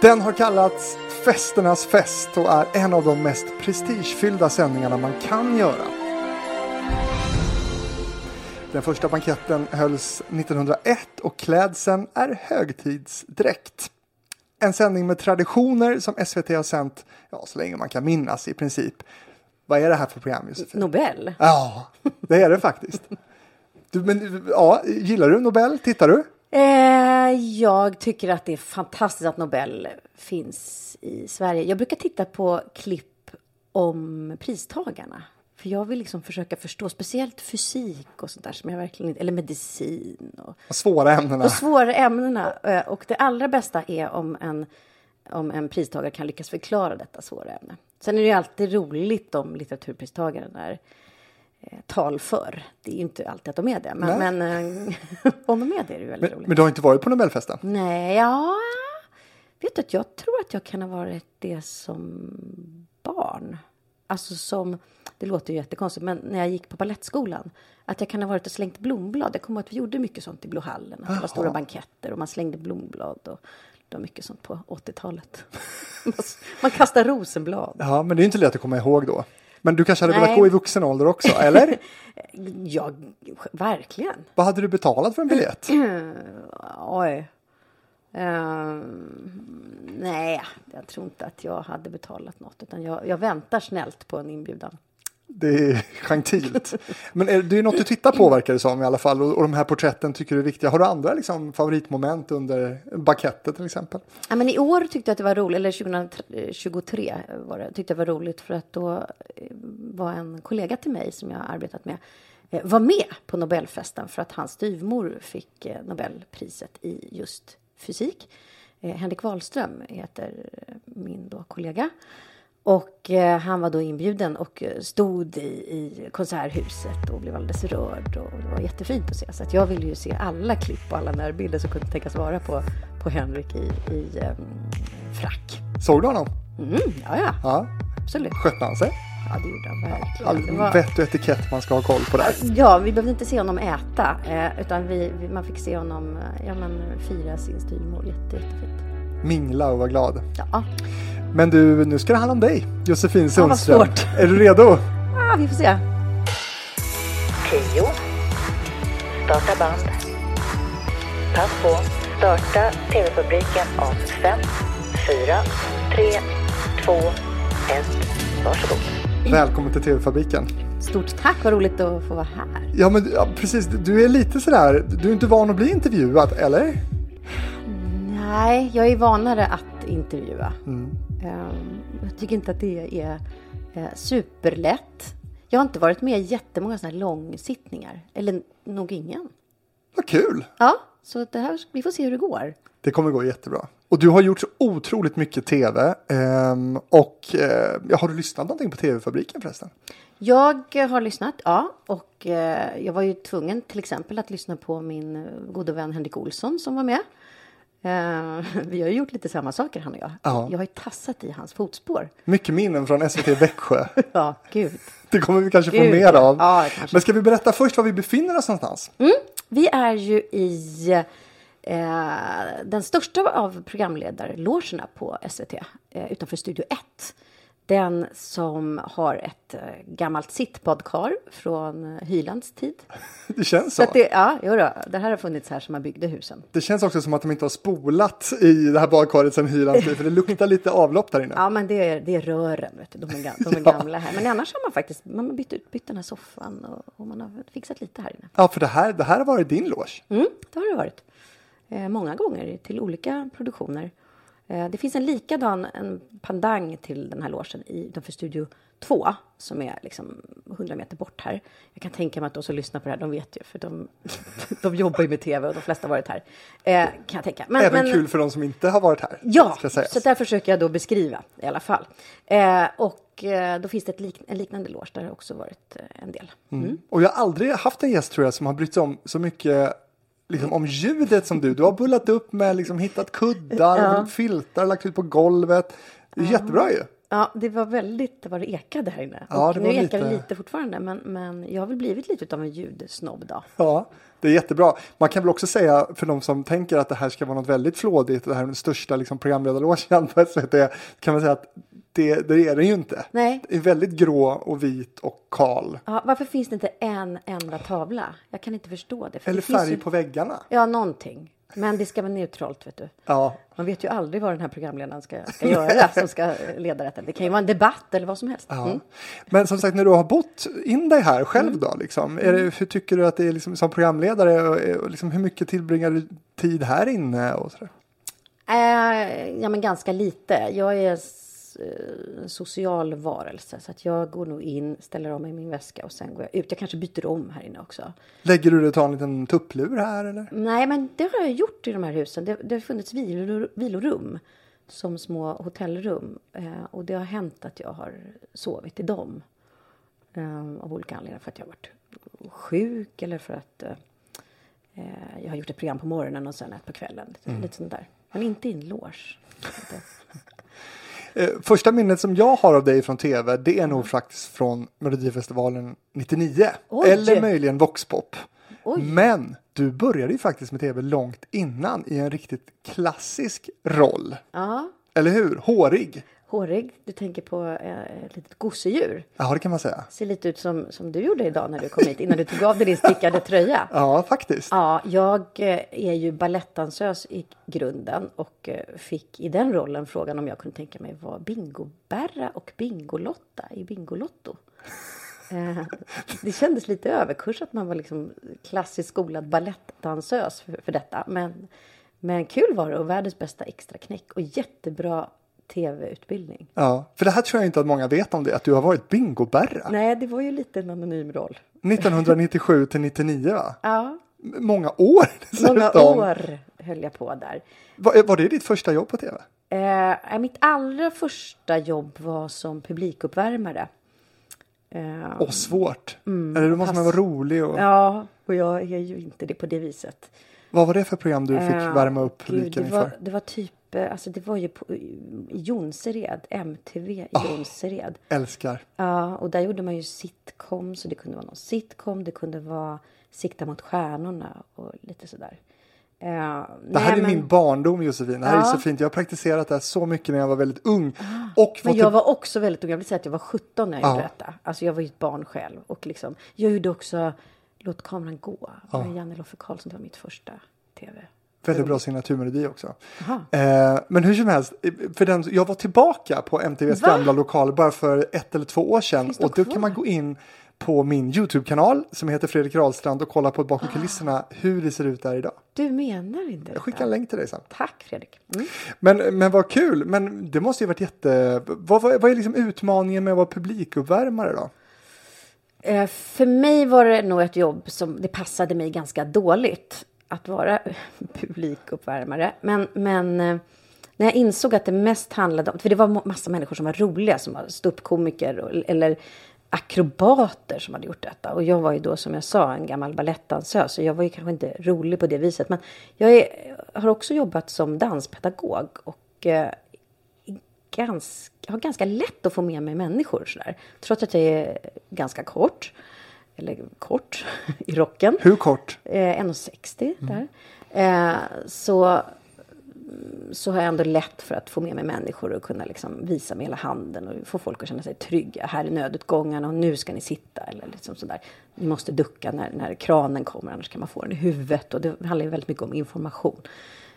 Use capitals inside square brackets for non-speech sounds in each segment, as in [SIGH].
Den har kallats Festernas fest och är en av de mest prestigefyllda sändningarna man kan göra. Den första banketten hölls 1901 och klädseln är högtidsdräkt. En sändning med traditioner som SVT har sänt ja, så länge man kan minnas i princip. Vad är det här för program Josefin? Nobel. Ja, det är det faktiskt. Du, men, ja, gillar du Nobel? Tittar du? Eh, jag tycker att det är fantastiskt att Nobel finns i Sverige. Jag brukar titta på klipp om pristagarna. För jag vill liksom försöka förstå, speciellt fysik och sånt där som jag verkligen eller medicin. Och, svåra ämnena. Och svåra ämnena. Eh, och det allra bästa är om en, om en pristagare kan lyckas förklara detta svåra ämne. Sen är det ju alltid roligt om litteraturpristagaren är eh, talför. Det är ju inte alltid att de är det, men, men eh, [LAUGHS] om de är det är det ju väldigt men, roligt. Men du har inte varit på Nobelfesten? Nej, ja. Vet du att jag tror att jag kan ha varit det som barn. Alltså som, det låter ju jättekonstigt, men när jag gick på ballettskolan. Att jag kan ha varit och slängt blomblad. Jag kommer ihåg att vi gjorde mycket sånt i Blåhallen. Att det var stora banketter och man slängde blomblad. Och det var mycket sånt på 80-talet. [LAUGHS] man kastar rosenblad. Ja, men det är inte lätt att komma ihåg då. Men du kanske hade Nej. velat gå i vuxen ålder också, eller? [LAUGHS] ja, verkligen. Vad hade du betalat för en biljett? [CLEARS THROAT] Oj. Uh, nej, jag tror inte att jag hade betalat något. Utan jag, jag väntar snällt på en inbjudan. Det är gentilt. Men är, det är något du tittar på verkar det som i alla fall. Och, och de här porträtten tycker du är viktiga. Har du andra liksom, favoritmoment under baketter till exempel? Ja, men I år tyckte jag att det var roligt, eller 2023 var det, tyckte jag var roligt för att då eh, var en kollega till mig som jag har arbetat med eh, var med på Nobelfesten för att hans styvmor fick eh, Nobelpriset i just fysik. Henrik Wahlström heter min då kollega. Och eh, han var då inbjuden och stod i, i konserthuset och blev alldeles rörd och det var jättefint att se. Så att jag ville ju se alla klipp och alla närbilder som kunde tänkas vara på, på Henrik i, i um, frack. Såg du honom? Mm, ja, ja, ja. Absolut. Skötte han sig? Ja, det gjorde han verkligen. Var... Vett och etikett man ska ha koll på där. Ja, vi behövde inte se honom äta, eh, utan vi, vi, man fick se honom ja, men, fira sin styvmor. Jätte, jättefint. Mingla och vara glad. Ja. Men du, nu ska det handla om dig, Josefin Sundström. Är du redo? Ja, vi får se. Tio. Starta band. Pass på. Starta TV-publiken om fem, fyra, tre, två, ett. Varsågod. Välkommen till TV-fabriken. Stort tack, vad roligt att få vara här. Ja, men ja, precis. Du är lite sådär, du är inte van att bli intervjuad, eller? Nej, jag är vanare att intervjua. Mm. Jag tycker inte att det är eh, superlätt. Jag har inte varit med i jättemånga sådana här långsittningar. Eller nog ingen. Vad kul! Ja, så det här, vi får se hur det går. Det kommer gå jättebra. Och du har gjort så otroligt mycket tv. Ehm, och eh, har du lyssnat någonting på TV-fabriken förresten? Jag har lyssnat, ja. Och eh, jag var ju tvungen till exempel att lyssna på min gode vän Henrik Olsson som var med. Uh, [LAUGHS] vi har ju gjort lite samma saker han och jag. Ja. Jag har ju tassat i hans fotspår. Mycket minnen från SVT Växjö. [LAUGHS] ja, gud. Det kommer vi kanske gud. få mer av. Ja, Men ska vi berätta först var vi befinner oss någonstans? Mm. Vi är ju i eh, den största av programledarlogerna på SVT, eh, utanför Studio 1 den som har ett äh, gammalt sittbadkar från äh, Hylands tid. [LAUGHS] Det känns så. så det, ja, jo då, det här har funnits här som man byggde husen. Det känns också som att de inte har spolat i det här badkaret sedan Hylands tid, för det luktar lite avlopp där inne. [LAUGHS] Ja, men det är, det är rören, vet du. de är, de är [LAUGHS] ja. gamla här. Men annars har man faktiskt man har bytt ut bytt den här soffan och, och, man har fixat lite här inne. Ja, för det här, det här har varit din loge. Mm, det har det varit. Eh, många gånger till olika produktioner. Eh, det finns en likadan en pandang till den här låsen i, utanför Studio 2 som är liksom 100 meter bort här. Jag kan tänka mig att de som lyssnar på det här, de vet ju, för de, [LAUGHS] de jobbar ju med tv och de flesta har varit här. Eh, kan jag tänka. Men, Även men, kul för de som inte har varit här. Ja, så där försöker jag då beskriva i alla fall. Eh, och eh, då finns det ett lik, en liknande loge där det också varit en del. Mm. Mm. Och jag har aldrig haft en gäst tror jag som har brytt sig om så mycket liksom, om ljudet som du. Du har bullat upp med, liksom, hittat kuddar, ja. filtar, lagt ut på golvet. Det är ja. jättebra ju. Ja, det var väldigt vad det ekade här inne. Ja, nu ekar det lite- fortfarande, men, men jag har väl blivit lite av en ljudsnobb då. Ja, det är jättebra. Man kan väl också säga för de som tänker att det här ska vara något väldigt flådigt det här är den största liksom, programledarlogen på SVT kan man säga att det, det är det ju inte. Nej. Det är väldigt grå och vit och kal. Ja, varför finns det inte en enda tavla? Jag kan inte förstå det. för Eller det färg ju... på väggarna. Ja, någonting. Men det ska vara neutralt, vet du. Ja, Man vet ju aldrig vad den här programledaren ska, ska göra som ska leda detta. Det kan ju vara en debatt eller vad som helst. ja. Mm. Men som sagt, när du har bott in dig här själv då, liksom, är det, hur tycker du att det är liksom, som programledare? Och, och liksom, hur mycket tillbringar du tid här inne? Och sådär? Eh, ja, men ganska lite. Jag är eh, social varelse så att jag går nog in, ställer av mig min väska och sen går jag ut. Jag kanske byter om här inne också. Lägger du dig och tar en liten tupplur här eller? Nej, men det har jag gjort i de här husen. Det, det har funnits vilor, vilorum som små hotellrum och och det har hänt att jag har sovit i dem eh, av olika anledningar för att jag har varit sjuk eller för att eh, eh, jag har gjort ett program på morgonen och sen ett på kvällen. Lite sånt där. Men inte i en loge. [LAUGHS] Eh, första minnet som jag har av dig från tv, det är nog faktiskt från Melodifestivalen 99. Oj! Eller möjligen Voxpop. Oj. Men du började ju faktiskt med tv långt innan i en riktigt klassisk roll. Ja, Eller hur? Hårig. Hårig. Du tänker på eh, ett litet gosedjur. Ja, det kan man säga. Ser lite ut som, som du gjorde idag när du kom hit innan du tog av dig din stickade tröja. [LAUGHS] Ja, faktiskt. Ja, jag eh, är ju balettdansös i grunden och eh, fick i den rollen frågan om jag kunde tänka mig vara Bingo-Berra och Bingolotta i Bingolotto. Det kändes lite överkurs att man var liksom klassiskt skolad balettdansös för, för detta. Men, men kul var det och världens bästa extra knäck och jättebra tv-utbildning. Ja, för det här tror jag inte att många vet om det, att du har varit bingoberra. Nej, det var ju lite en anonym roll. 1997 till 99 va? Ja, Många år [LAUGHS] många dessutom. år höll jag på där. Var, var det ditt första jobb på tv? Eh, mitt allra första jobb var som publikuppvärmare. Eh, Åh, svårt. Eller då måste man pass. vara rolig och... Mm, Ja, och jag är ju inte det på det viset. Vad var det för program du fick Eh, värma upp publiken inför? det var typ, eh, alltså det var ju på, Jonsered, MTV i Ah. Jonsered. Älskar. Ja, och där gjorde man ju sitcom, så det kunde vara någon sitcom, det kunde vara Sikta mot stjärnorna och lite sådär. Eh, Det här är min barndom Josefin. Det här är Ja. så fint. Jag har praktiserat det här så mycket när jag var väldigt ung. Och Men jag var också väldigt ung. Jag vill säga att jag var 17 när jag Ja. gjorde detta. Alltså jag var ju ett barn själv. Och liksom, jag gjorde också Låt kameran gå. Med Janne Loffe Karlsson. Det var mitt första tv. Väldigt bra signaturmelodi också. Eh, men hur som helst, för den, jag var tillbaka på MTVs Va? gamla lokaler bara för ett eller två år sedan. Och då kan man gå in på min YouTube-kanal som heter Fredrik Rahlstrand och kolla på bakom Ah. kulisserna hur det ser ut där idag. Du menar inte Jag skickar en länk till dig sen. Tack Fredrik. Mm. Men, men vad kul, men det måste ju varit jätte... Vad, vad, vad är liksom utmaningen med att vara publikuppvärmare då? Eh, för mig var det nog ett jobb som det passade mig ganska dåligt att vara [LAUGHS] publikuppvärmare. Men, men eh, när jag insåg att det mest handlade om, för det var massa människor som var roliga, som var ståuppkomiker eller akrobater som hade gjort detta. Och jag var ju då som jag sa en gammal balettdansös, så jag var ju kanske inte rolig på det viset. Men jag är, har också jobbat som danspedagog och eh, ganska, har ganska lätt att få med mig människor sådär. Trots att jag är ganska kort, eller kort [LAUGHS] i rocken, Hur kort? eh, 1,60 där. Eh, så, så har jag ändå lätt för att få med mig människor och kunna liksom visa med hela handen och få folk att känna sig trygga. Här är nödutgångarna och nu ska ni sitta. Eller liksom sådär. Ni måste ducka när, när kranen kommer, annars kan man få den i huvudet. Och det handlar ju väldigt mycket om information.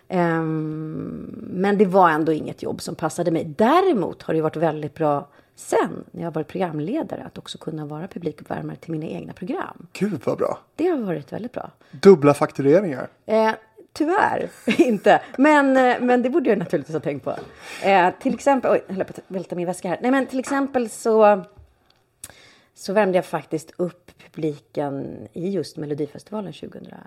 Ehm, men det var ändå inget jobb som passade mig. Däremot har det varit väldigt bra sen, när jag varit programledare, att också kunna vara publikuppvärmare till mina egna program. Gud vad bra. Det har varit väldigt bra. Dubbla faktureringar. Eh, tyvärr [LAUGHS] inte. Men, eh, men det borde jag naturligtvis ha tänkt på. Eh, till exempel, oj, jag höll på att välta min väska här. Nej, men till exempel så, så värmde jag faktiskt upp publiken i just Melodifestivalen 2001.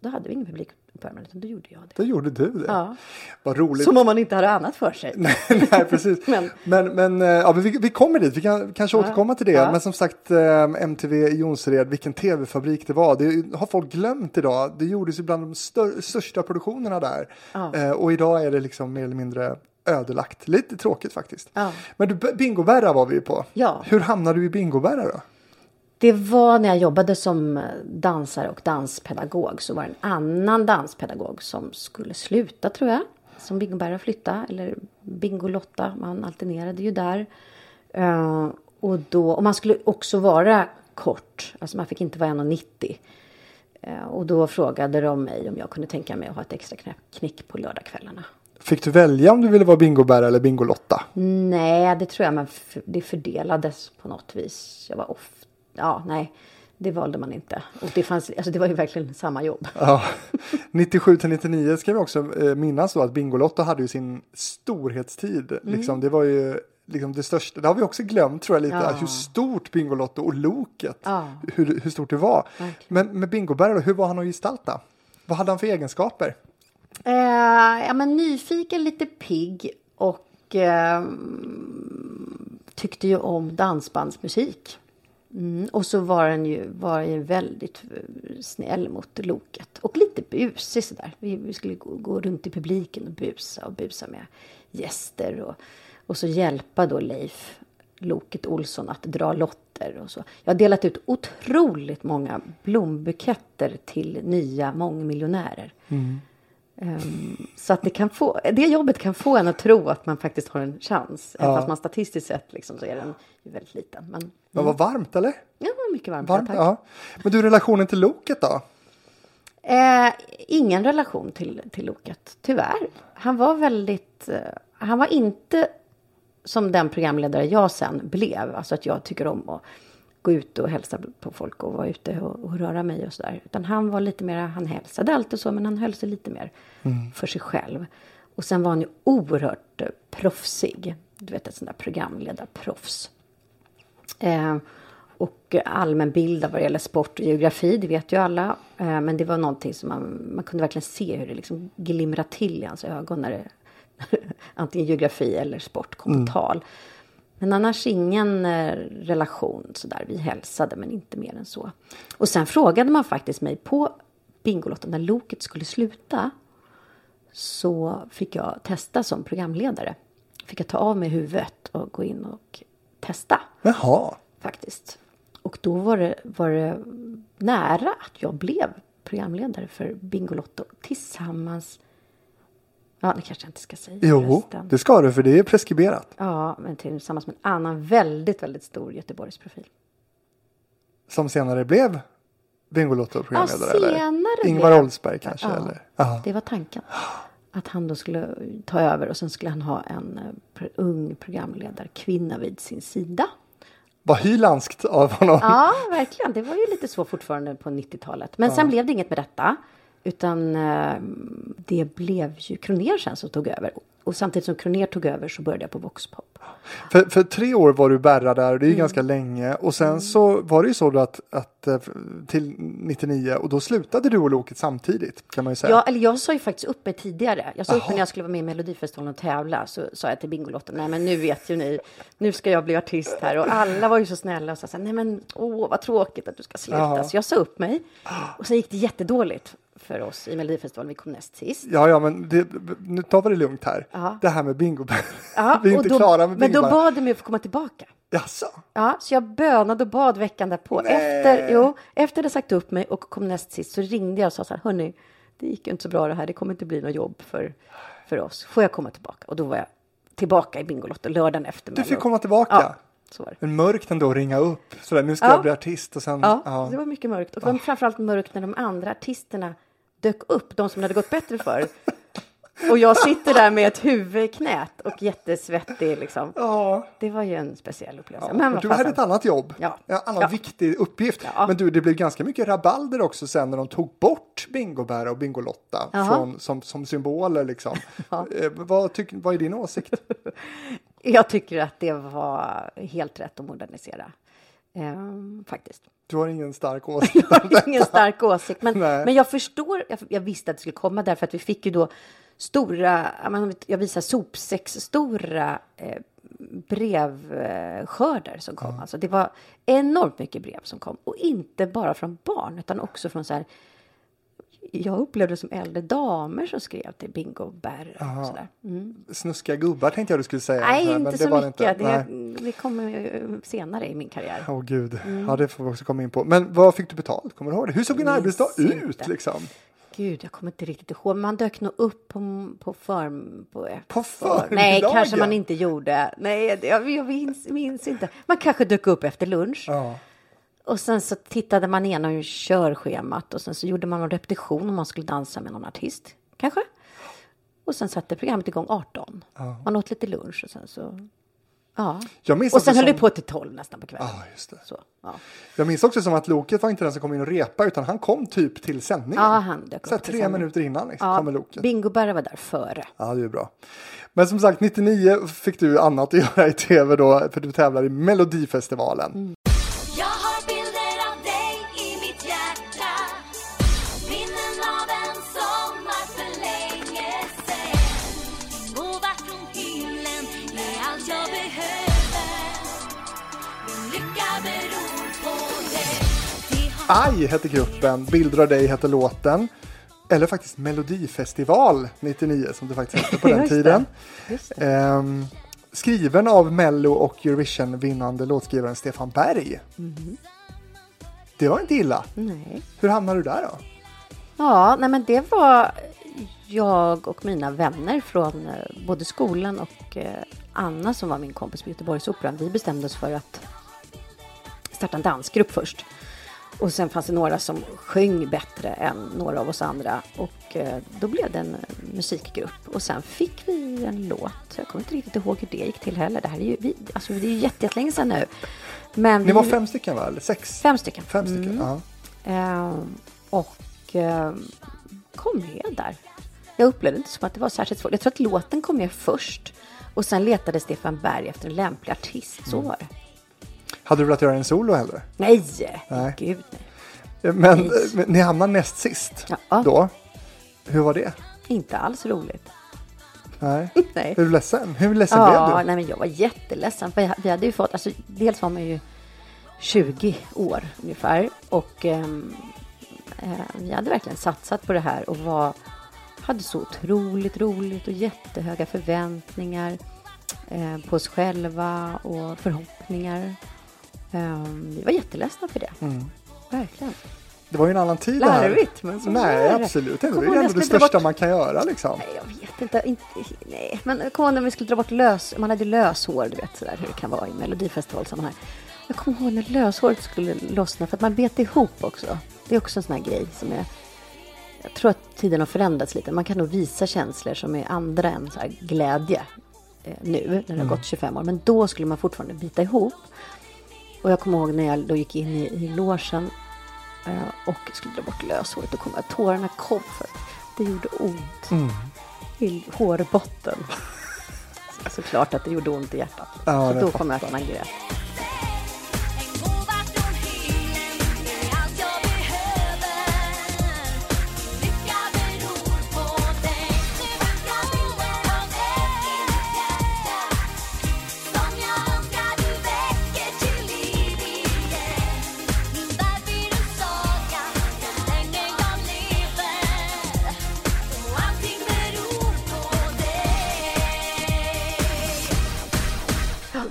Då hade vi ingen publikuppvärmare, utan då gjorde jag det. Då gjorde du det. Ja. Vad roligt. Som om man inte hade annat för sig. [LAUGHS] Nej, precis. [LAUGHS] Men- men men, eh, ja, men vi, vi kommer dit, vi kan kanske återkomma till det. Ja. Men som sagt, eh, MTV i Jonsered, vilken tv-fabrik det var. Det har folk glömt idag. Det gjordes ju bland de stör, största produktionerna där. Ja. Eh, och idag är det liksom mer eller mindre ödelagt. Lite tråkigt faktiskt. Ja. Men du, Bingobära var vi ju på. Ja. Hur hamnade du i Bingobära då? Det var när jag jobbade som dansare och danspedagog så var det en annan danspedagog som skulle sluta tror jag. Som Bingobära flytta eller Bingolotta. Man alternerade ju där. Eh, och, då, och man skulle också vara kort. Alltså man fick inte vara 1,90. Uh, och då frågade de mig om jag kunde tänka mig att ha ett extra knick på lördagskvällarna. Fick du välja om du ville vara Bingobära eller Bingolotta? Nej, det tror jag, men det fördelades på något vis. Jag var off... Ja, nej, det valde man inte. Och det, fanns, alltså det var ju verkligen samma jobb. Ja, [LAUGHS] 97 till 99 ska vi också eh, minnas då att Bingolotta hade ju sin storhetstid. Mm. Liksom, det var ju liksom det största. Det har vi också glömt tror jag lite. Ja. Hur stort Bingolotto och Loket. Ja. Hur, hur stort det var. Verkligen. Men med Bingobära då, hur var han att gestalta? Vad hade han för egenskaper? Eh, ja, men nyfiken, lite pigg och eh, tyckte ju om dansbandsmusik. Mm, och så var han ju, var han ju väldigt eh, snäll mot Loket. Och lite busig sådär. Vi, vi skulle gå, gå runt i publiken och busa och busa med gäster. Och, och så hjälpa då Leif Loket Olsson att dra lotter och så. Jag har delat ut otroligt många blombuketter till nya mångmiljonärer. Mm. Ehm, så att det, kan få, det jobbet kan få en att tro att man faktiskt har en chans. Även Ja. fast man statistiskt sett liksom så är den väldigt liten. Men Det var varmt eller? ja, mycket varmt. Varmt, ja. Men du, relationen till Loket då? Eh, ingen relation till, till Loket, tyvärr. Han var väldigt... Eh, han var inte som den programledare jag sen blev. Alltså att jag tycker om att gå ut och hälsa på folk och vara ute och, och röra mig och sådär. Utan han var lite mer, han hälsade alltid så, men han höll sig lite mer för sig själv. Och sen var han ju oerhört eh, proffsig. Du vet, ett sånt där programledarproffs. Eh, och allmänbilda vad det gäller sport och geografi, det vet ju alla. Eh, men det var någonting som man, man kunde verkligen se hur det liksom glimrade till i hans ögon när det [LAUGHS] antingen geografi eller sport kom på tal. Men annars ingen eh, relation sådär. Vi hälsade men inte mer än så. Och sen frågade man faktiskt mig på Bingolotto när Loket skulle sluta. Så fick jag testa som programledare. Fick jag ta av mig huvudet och gå in och testa Jaha. faktiskt. Och då var det, var det nära att jag blev programledare för Bingolotto tillsammans. Ja, det kanske jag inte ska säga. Jo, förresten. det ska du för det är preskriberat. Ja, men tillsammans med en annan väldigt, väldigt stor Göteborgsprofil. Som senare blev Bingolotto-programledare? eller? senare Ingvar Oldsberg kanske? Ja, Eller? Ja. det var tanken. Att han då skulle ta över och sen skulle han ha en eh, ung programledarkvinna vid sin sida. Vad hylanskt av honom. Ja, verkligen. Det var ju lite så fortfarande på 90-talet. Men sen blev det inget med detta. Utan eh, det blev ju Kroner sen som tog över. Och samtidigt som Kroner tog över så började jag på Voxpop. För, för tre år var du bärra där Mm. det är ju ganska länge. Och sen så var det ju så att, att eh, till 99 och då slutade du och Loket samtidigt kan man ju säga. Ja, eller jag sa ju faktiskt upp mig tidigare. Jag sa upp när jag skulle vara med i Melodifestivalen och tävla. Så sa jag till Bingolotto, nej men nu vet ju ni, nu ska jag bli artist här. Och alla var ju så snälla och sa så här, nej men åh vad tråkigt att du ska sluta. Jaha. Så jag sa upp mig. Och sen gick det jättedåligt för oss i Melodifestivalen, vi kom näst sist. Ja, ja, men det, nu tar vi det lugnt här. Ja. Det här med bingo. [LAUGHS] Ja, vi är inte då, klara med Men bingo. då bad de mig att få komma tillbaka. Jaså? Ja, så jag bönade och bad veckan därpå. Nej. Efter, jo, efter jag hade sagt upp mig och kom näst sist så ringde jag och sa så här, hörni, det gick ju inte så bra det här, det kommer inte bli något jobb för, för oss. Får jag komma tillbaka? Och då var jag tillbaka i Bingolotto lördagen efter. Du fick komma tillbaka. Ja. Men mörkt ändå att ringa upp. Sådär, nu ska Ja. jag bli artist och sen. Ja, ja. det var mycket mörkt. Och det var framförallt mörkt när de andra artisterna dök upp, de som det hade gått bättre för. Och jag sitter där med ett huvud i knät och jättesvettig liksom. Ja. Det var ju en speciell upplevelse. Ja, Men du hade ett annat jobb. Ja. En annan Ja. viktig uppgift. Men du, det blev ganska mycket rabalder också sen när de tog bort Bingobära och Bingolotta från, som, som symboler liksom. Eh, vad, tyck, vad är din åsikt? [LAUGHS] Jag tycker att det var helt rätt att modernisera. Ehm, faktiskt. Du har ingen stark [LAUGHS] åsikt. Jag har ingen stark åsikt. Men, Nej. men jag förstår, jag, jag visste att det skulle komma därför att vi fick ju då stora, jag visar sopsex stora eh, brevskörder som kom. Alltså det var enormt mycket brev som kom. Och inte bara från barn utan också från så här jag upplevde som äldre damer som skrev till Bingo. Aha. Och sådär. Mm. Snuskiga gubbar tänkte jag du skulle säga. Nej, men inte det så mycket. inte. Det, det kommer senare i min karriär. Åh gud, Mm. ja det får vi också komma in på. Men vad fick du betalt? Kommer du ihåg det? Hur såg din arbetsdag inte. ut liksom? Gud, jag kommer inte riktigt ihåg. Man dök nog upp på, på för... På, På för- Nej, förmiddagen? kanske man inte gjorde. Nej, jag, jag minns, minns inte. Man kanske dök upp efter lunch. Ja. Och sen så tittade man igenom körschemat och sen så gjorde man en repetition om man skulle dansa med någon artist. Kanske. Och sen satte programmet igång 18. Man åt lite lunch och sen så... Ja. Jag minns Och sen höll det som- på till 12 nästan på kvällen. Ja, just det. Så, ja. Jag minns också som att Loket var inte den som kom in och repa utan han kom typ till sändningen. Ja, han dök Så upp tre sändning. minuter innan liksom, Ja, kommer Loket. Bingo Berra var där före. Ja, det är bra. Men som sagt, 99 fick du annat att göra i tv då, för du tävlar i Melodifestivalen. Mm. Aj hette gruppen, Bilder av dig hette låten. Eller faktiskt Melodifestival 99 som det faktiskt hette på den [LAUGHS] det. tiden. Det. Ehm, skriven av Mello och Eurovision-vinnande låtskrivaren Stefan Berg. Mhm. Det var inte illa. Nej. Hur hamnade du där då? Ja, nej men det var jag och mina vänner från eh, både skolan och eh, Anna som var min kompis på Göteborgsoperan. Vi bestämde oss för att starta en dansgrupp först. Och sen fanns det några som sjöng bättre än några av oss andra. Och eh, då blev det en eh, musikgrupp. Och sen fick vi en låt. Jag kommer inte riktigt ihåg hur det gick till heller. Det här är ju, vi, alltså det är ju jätte- jättelänge sedan nu. Men Ni vi, var fem stycken va? Eller sex? fem stycken. Fem stycken, ja. Ehm, och kom med där. Jag upplevde inte som att det var särskilt svårt. Jag tror att låten kom med först. Och sen letade Stefan Berg efter en lämplig artist. Så var det. Hade du velat göra en solo hellre? Nej, Nej. gud nej. Men, Nej. men ni hamnade näst sist Ja. då. Hur var det? Inte alls roligt. Nej. [LAUGHS] Nej. Är du ledsen? Hur ledsen Ja, blev du? nej men jag var jätteledsen. För vi hade ju fått, alltså dels var man ju 20 år ungefär. Och ehm, eh, vi hade verkligen satsat på det här och var, hade så otroligt roligt och jättehöga förväntningar eh, på oss själva och förhoppningar. Um, vi var jätteledsna för det. Mm. Verkligen. Det var ju en annan tid. Larvigt, men så Nej, var det. absolut inte. Det är ändå det största bort- man kan göra liksom. Nej, jag vet inte. inte nej. Men kom ihåg när vi skulle dra bort lös... Man hade löshår, du vet sådär hur det kan vara i melodifestivalsammanhang. Jag kommer ihåg när löshåret skulle lossna för att man bet ihop också. Det är också en sån här grej som är... Jag tror att tiden har förändrats lite. Man kan nog visa känslor som är andra än så glädje eh, nu när det har gått 25 år. Men då skulle man fortfarande bita ihop. Och jag kommer ihåg när jag då gick in i, i logen eh, och skulle dra bort löshåret. Då kom jag, tårarna kom för att det gjorde ont Mm. i hårbotten. Så, [LAUGHS] såklart att det gjorde ont i hjärtat. Ja, så då kom jag att man grät.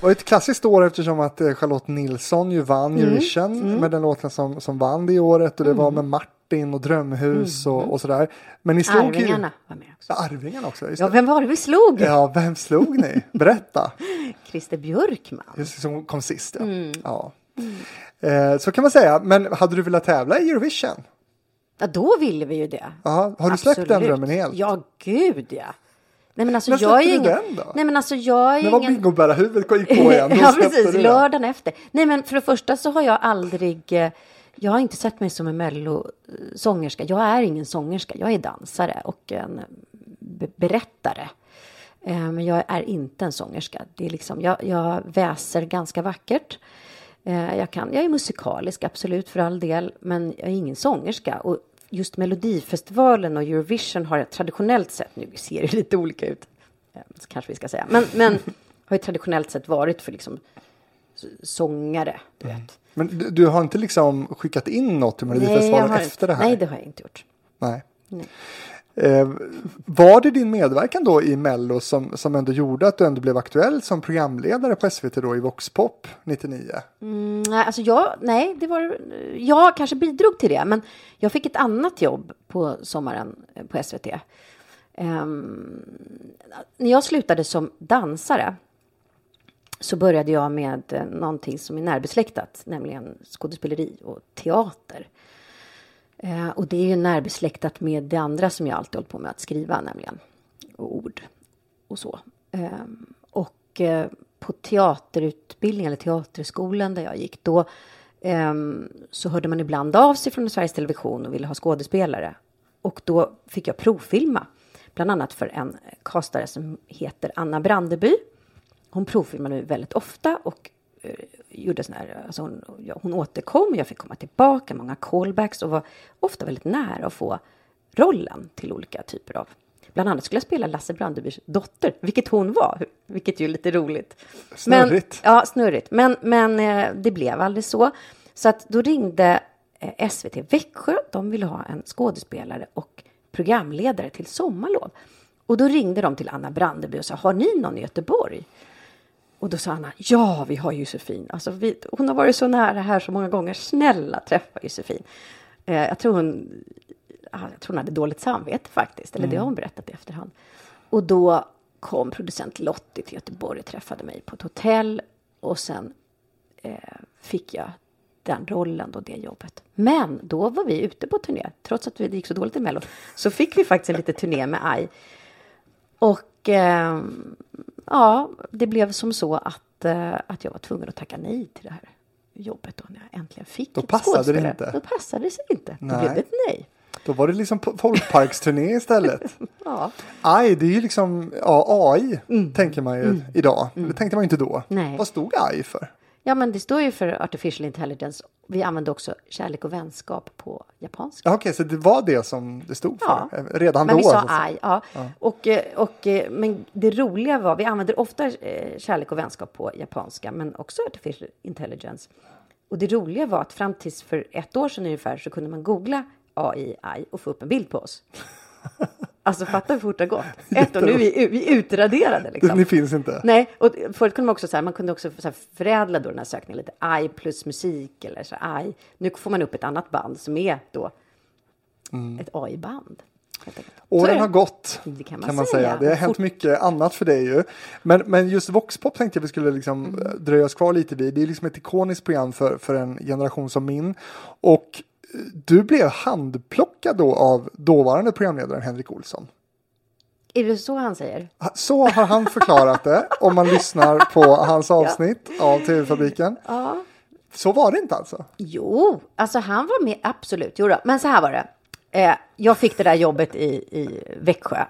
Var ett klassiskt år eftersom att eh, Charlotte Nilsson ju vann Mm. Eurovision med den låten som, som vann det året och det var med Martin och Drömhus och, och sådär. Men ni slog Arvingarna ju... var med också. Ja, Arvingarna också. Ja, vem var det vi slog? Ja, vem slog ni? Berätta. [LAUGHS] Christer Björkman. Just som kom sist ja. Mm. ja. Eh, så kan man säga. Men hade du velat tävla i Eurovision? Ja, då ville vi ju det. Ja, har du släppt den Absolut. drömmen helt? Ja, gud ja. Nej men alltså När jag är ingen... Nej men alltså jag är var ingen... bingobära-huvudet gick på igen? [LAUGHS] Ja precis, lördagen efter. Nej men för det första så har jag aldrig... eh, Jag har inte sett mig som en mellosångerska. Jag är ingen sångerska. Jag är dansare och en be- berättare. Eh, Men jag är inte en sångerska. Det är liksom, jag, jag väser ganska vackert. Eh, Jag, kan, jag är musikalisk, absolut, för all del. Men jag är ingen sångerska. Och just Melodifestivalen och Eurovision har traditionellt sett, nu ser det [LAUGHS] lite olika ut, eh, kanske vi ska säga, men, men [LAUGHS] har ju traditionellt sett varit för liksom sångare, du Mm. vet. Men du, du har inte liksom skickat in något till Nej, Melodifestivalen efter det här? nej, det har jag inte gjort. Nej. Eh, var det din medverkan då i Mello som, som ändå gjorde att du ändå blev aktuell som programledare på SVT då i Voxpop 99? Mm, nej, alltså jag, nej, det var, jag kanske bidrog till det, men jag fick ett annat jobb på sommaren eh, på SVT. Eh, när jag slutade som dansare så började jag med eh, någonting som är närbesläktat, nämligen skådespeleri och teater. Eh, och det är ju närbesläktat med det andra som jag alltid hållit på med att skriva, nämligen och ord och så. Ehm, och eh, på teaterutbildningen, eller teaterskolan där jag gick då ehm, så hörde man ibland av sig från Sveriges Television och ville ha skådespelare. Och då fick jag provfilma, bland annat för en castare som heter Anna Brandeby. Hon provfilmade mig väldigt ofta och gjorde sån här, alltså hon, ja, hon återkom, jag fick komma tillbaka, många callbacks och var ofta väldigt nära att få rollen till olika typer av Bland annat skulle jag spela Lasse Brandebys dotter, vilket hon var, vilket ju är lite roligt. Snurrigt. Men, ja, snurrigt. Men, men eh, det blev aldrig så. Så att då ringde eh, SVT Växjö. De ville ha en skådespelare och programledare till sommarlov. Och då ringde de till Anna Brandeby och sa, har ni någon i Göteborg? Och då sa Anna, ja, vi har Josefin. Alltså, vi, hon har varit så nära här så många gånger. Snälla, träffa Josefin. Eh, jag tror hon ja, jag tror hon hade dåligt samvete faktiskt, eller det har hon berättat i efterhand. Och då kom producent Lottie till Göteborg och träffade mig på ett hotell och sen eh, fick jag den rollen då, det jobbet. Men då var vi ute på turné, trots att det gick så dåligt i Mello, så fick vi faktiskt en liten turné med Aj. Och eh, ja, det blev som så att, eh, att jag var tvungen att tacka nej till det här jobbet då när jag äntligen fick Då ett passade det inte. Då passade det sig inte. Då blev det ett nej. Då var det liksom folkparksturné istället. [LAUGHS] Ja. AI, det är ju liksom ja, AI, tänker man ju idag. Det tänkte man ju inte då. Nej. Vad stod AI för? Ja, men det står ju för artificial intelligence. Vi använde också kärlek och vänskap på japanska. Ja, Okej, så det var det som det stod för Ja. eh, redan Men då? vi sa alltså. aj, ja. Och, eh, och, eh, men det roliga var, vi använder ofta kärlek och vänskap på japanska, men också artificial intelligence. Och det roliga var att fram tills för ett år sedan ungefär så kunde man googla AI, AI och få upp en bild på oss. [LAUGHS] Alltså fatta hur fort det har gått. [LAUGHS] Ett år, nu är vi, vi utraderade liksom. Ni finns inte? Nej, och förut kunde man också så här, man kunde också så här förädla då den här sökningen lite. AI plus musik eller så här, AI. Nu får man upp ett annat band som är då ett AI-band. Mm. Åren har gått Det kan man kan man säga. säga. Det har hänt mycket annat för dig ju. Men, men just Voxpop tänkte jag vi skulle liksom Mm. eh, dröja oss kvar lite vid. Det är liksom ett ikoniskt program för, för en generation som min. Och du blev handplockad då av dåvarande programledaren Henrik Olsson. Är det så han säger? Så har han förklarat det om man lyssnar på hans avsnitt av TV-fabriken. Ja. Så var det inte alltså? Jo, alltså han var med, absolut. Jo då. Men så här var det. Eh, jag fick det där jobbet i, i Växjö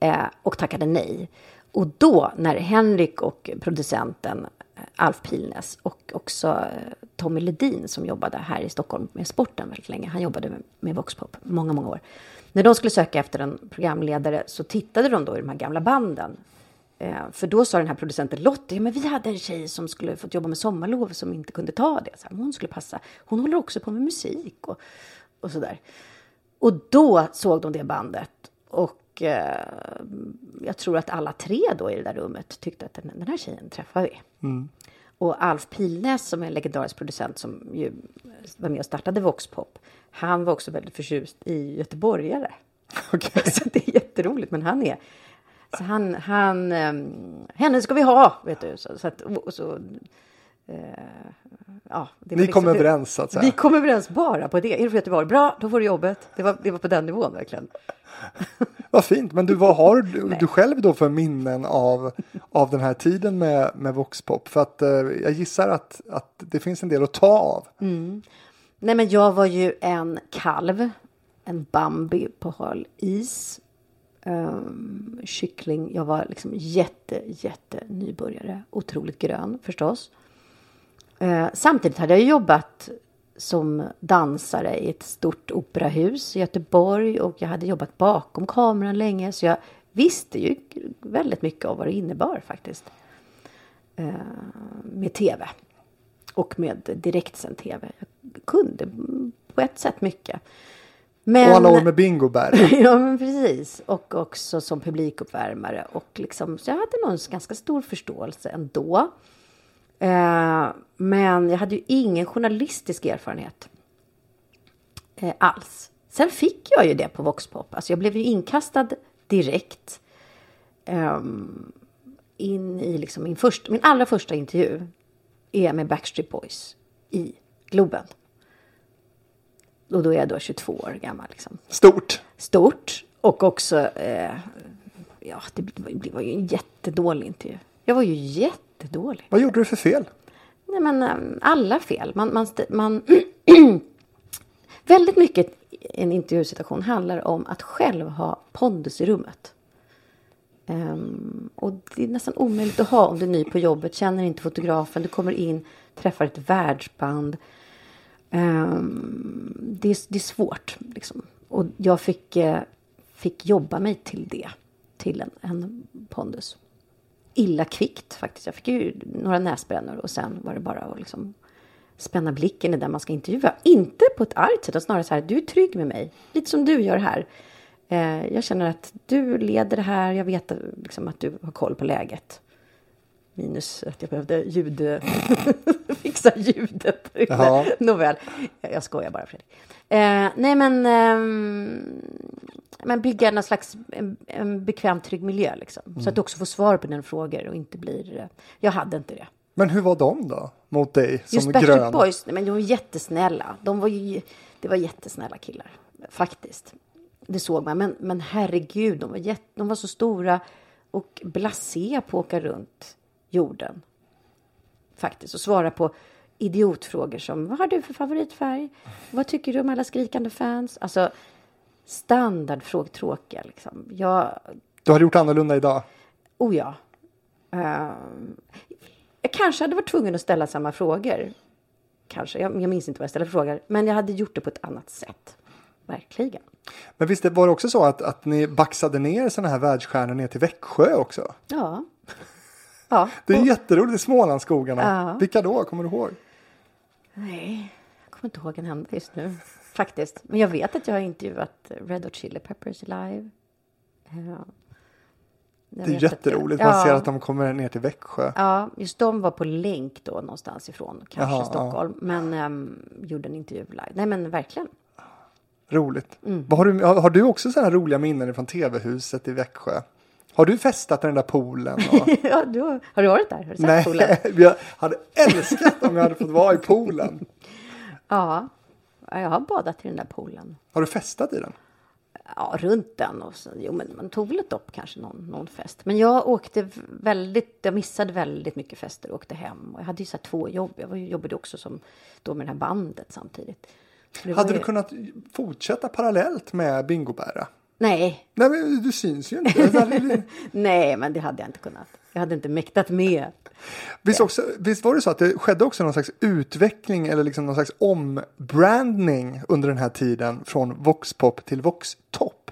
eh, och tackade nej. Och då när Henrik och producenten Alf Pilnes och också eh, Tommy Ledin som jobbade här i Stockholm med sporten väldigt länge. Han jobbade med, med Voxpop många, många år. När de skulle söka efter en programledare så tittade de då i de här gamla banden. Eh, för då sa den här producenten Lottie, men vi hade en tjej som skulle fått jobba med sommarlov som inte kunde ta det. Så här, hon skulle passa. Hon håller också på med musik och, och sådär. Och då såg de det bandet. Och eh, jag tror att alla tre då i det där rummet tyckte att den, den här tjejen träffar vi. Och Alf Pilnäs som är en legendarisk producent som ju var med och startade Voxpop. Han var också väldigt förtjust i göteborgare. [LAUGHS] Okej. [LAUGHS] Så det är jätteroligt, men han är... Så han, han, um, henne ska vi ha, vet du. Så, så att, och så, eh, ja, Ni liksom- kom överens så att säga. Vi kom överens bara på det. Är du från Göteborg? Bra, då får du jobbet. Det var, det var på den nivån verkligen. [LAUGHS] Vad fint, men du, vad har du, du själv då för minnen av, av den här tiden med, med Voxpop? För att eh, jag gissar att, att det finns en del att ta av. Nej, men jag var ju en kalv, en Bambi på hal is. Um, kyckling. Jag var liksom jätte, jätte nybörjare. Otroligt grön förstås. Eh, samtidigt hade jag jobbat som dansare i ett stort operahus i Göteborg och jag hade jobbat bakom kameran länge så jag visste ju väldigt mycket av vad det innebar faktiskt. Eh, med tv och med direktsänd tv. Jag kunde på ett sätt mycket. Men, Och alla år med bingobär. [LAUGHS] ja, men precis. Och också som publikuppvärmare. Och liksom, så jag hade nog en ganska stor förståelse ändå. Eh, men jag hade ju ingen journalistisk erfarenhet eh, alls. Sen fick jag ju det på Voxpop. Alltså jag blev ju inkastad direkt ehm, in i liksom min, första, min allra första intervju är med Backstreet Boys i Globen. Och då är jag då 22 år gammal. Liksom Stort. stort och också, eh, ja, det var ju en jättedålig intervju. Jag var ju jättedålig. Vad gjorde du för fel? Nej, men eh, alla fel. Man, man, man [CLEARS THROAT] väldigt mycket i en intervjusituation handlar om att själv ha pondus i rummet. Ehm, och det är nästan omöjligt att ha om du är ny på jobbet, känner inte fotografen, du kommer in, träffar ett världsband. Ehm, det, är, det är svårt. Liksom. Och jag fick, eh, fick jobba mig till det, till en, en pondus. Illa kvickt faktiskt. Jag fick ju några näsbrännor och sen var det bara att liksom spänna blicken i den man ska intervjua. Inte på ett argt sätt, utan snarare så här, du är trygg med mig. Lite som du gör här. Eh, jag känner att du leder det här, jag vet liksom, att du har koll på läget. Minus att jag behövde ljud... [LAUGHS] fixa ljudet. Jaha. [LAUGHS] Nåväl, jag skojar bara Fredrik. Eh, nej men... ehm, men bygga någon slags en, en bekväm, trygg miljö liksom. Så att du också får svar på dina frågor och inte blir... eh, Jag hade inte det. Men hur var de då? Mot dig som Just grön? Boys, nej, men de var jättesnälla. De var ju, det var jättesnälla killar, faktiskt. Det såg man. Men, men herregud, de var, jätte, de var så stora och blasé på att åka runt jorden. Faktiskt. Och svara på idiotfrågor som vad har du för favoritfärg? Vad tycker du om alla skrikande fans? Alltså standardfrågor, tråkiga liksom. Jag, Du hade gjort annorlunda idag. Oh ja. Ehm, jag kanske hade varit tvungen att ställa samma frågor. Kanske. Jag, jag minns inte vad jag ställde för frågor. Men jag hade gjort det på ett annat sätt. Verkligen. Men visst var det också så att, att ni baxade ner sådana här världsstjärnor ner till Växjö också? Ja. Ja. Det är jätteroligt i Smålandsskogarna. Ja. Vilka då? Kommer du ihåg? Nej, jag kommer inte ihåg en enda just nu. Faktiskt. Men jag vet att jag har intervjuat Red Hot Chili Peppers live. Ja. Det är jätteroligt. jag- Man ser Ja. att de kommer ner till Växjö. Ja, just de var på länk då någonstans ifrån, kanske Jaha, ja. Stockholm. Men ehm, gjorde en intervju live. Nej, men verkligen. Roligt. Mm. Har, du, har, du också sådana roliga minnen från tv-huset i Växjö? Har du festat i den där poolen? [LAUGHS] Ja, du har, du varit där? Har du sett Nej, poolen? [LAUGHS] jag hade älskat om jag hade fått vara i poolen. [LAUGHS] Ja, Ja, jag har badat i den där poolen. Har du festat i den? Ja, runt den. Och så, jo, men man tog väl ett dopp kanske någon, någon fest. Men jag åkte väldigt, jag missade väldigt mycket fester och åkte hem. Och jag hade ju så två jobb. Jag var jobbade också som, då med det här bandet samtidigt. Hade ju, du kunnat fortsätta parallellt med Bingobära? Nej, Nej, men du syns ju inte. [LAUGHS] Nej, men det hade jag inte kunnat. Jag hade inte mäktat med. Visst, också, visst var det så att det skedde också någon slags utveckling eller liksom någon slags ombranding under den här tiden från Voxpop till Voxtop?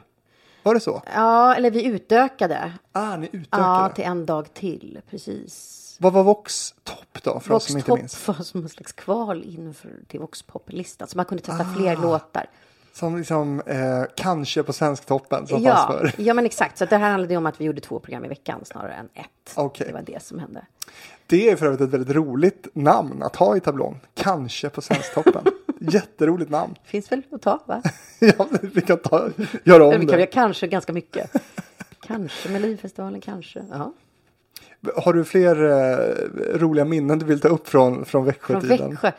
Var det så? Ja, eller vi utökade. Ah, ni utökade. Ja, till en dag till. Precis. Vad var Voxtop då, för oss som inte minns? Var som en slags kval inför till Voxpop-listan. Så man kunde testa Ah. fler låtar. Som liksom eh, kanske på Svensktoppen som Ja, fanns förr. [LAUGHS] ja, men exakt. Så det här handlade om att vi gjorde två program i veckan snarare än ett. Okej. Det var det som hände. Det är för övrigt ett väldigt roligt namn att ha i tablån. Kanske på Svensktoppen. [LAUGHS] Jätteroligt namn. Finns väl att ta, va? [LAUGHS] ja, vi kan ta, göra om vi kan, det. kanske ganska mycket. kanske Melodifestivalen, kanske. Ja. Har du fler eh, roliga minnen du vill ta upp från, från Från Växjötiden? Växjö.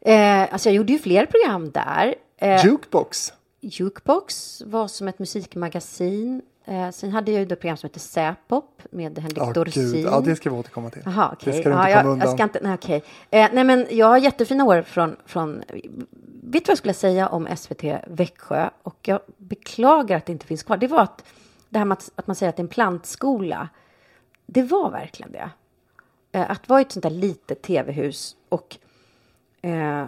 Eh, alltså jag gjorde ju fler program där. Eh, Jukebox. Jukebox var som ett musikmagasin. Eh, sen hade jag ju ett program som hette Säpop med Henrik Ja, Dorsin. gud. Ja, det ska vi återkomma till. Jaha, okej. Det ska du inte ja, komma jag, undan. jag ska inte, nej, okej. Eh, nej, men jag har jättefina år från, från... Vet du vad jag skulle säga om SVT Växjö? Och jag beklagar att det inte finns kvar. Det var att det här med att, att man säger att det är en plantskola. Det var verkligen det. Eh, att vara i ett sånt där litet tv-hus och eh,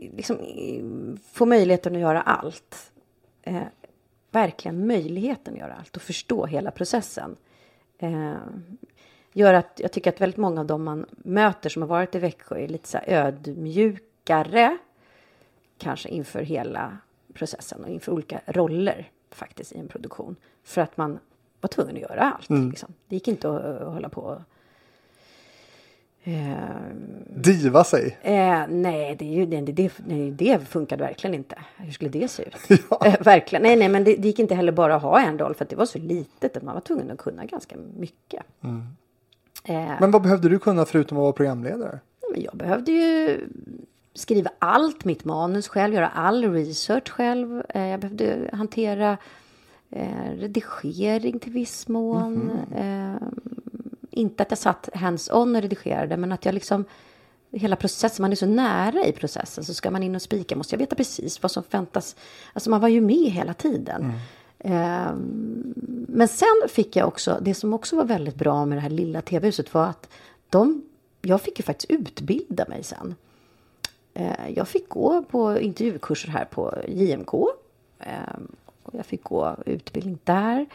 liksom få möjligheten att göra allt. Eh, verkligen möjligheten att göra allt och förstå hela processen. Eh, gör att jag tycker att väldigt många av dem man möter som har varit i Växjö är lite så ödmjukare. Kanske inför hela processen och inför olika roller faktiskt i en produktion. För att man var tvungen att göra allt. Liksom. Det gick inte att, att hålla på och, eh, Diva sig. Eh, nej, det, är ju, det, det, nej, det funkade verkligen inte. Hur skulle det se ut? [LAUGHS] Eh, verkligen. Nej, nej, men det, det gick inte heller bara att ha en roll för det var så litet att man var tvungen att kunna ganska mycket. Eh, Men vad behövde du kunna förutom att vara programledare? jag behövde ju skriva allt mitt manus själv, göra all research själv. Eh, jag behövde hantera eh, redigering till viss mån. Eh, inte att jag satt hands-on och redigerade, men att jag liksom hela processen, man är så nära i processen så ska man in och spika måste jag veta precis vad som väntas. Alltså man var ju med hela tiden. Eh, men sen fick jag också, det som också var väldigt bra med det här lilla tv-huset var att de, jag fick ju faktiskt utbilda mig sen. Eh, Jag fick gå på intervjukurser här på JMK. eh, och Jag fick gå utbildning där.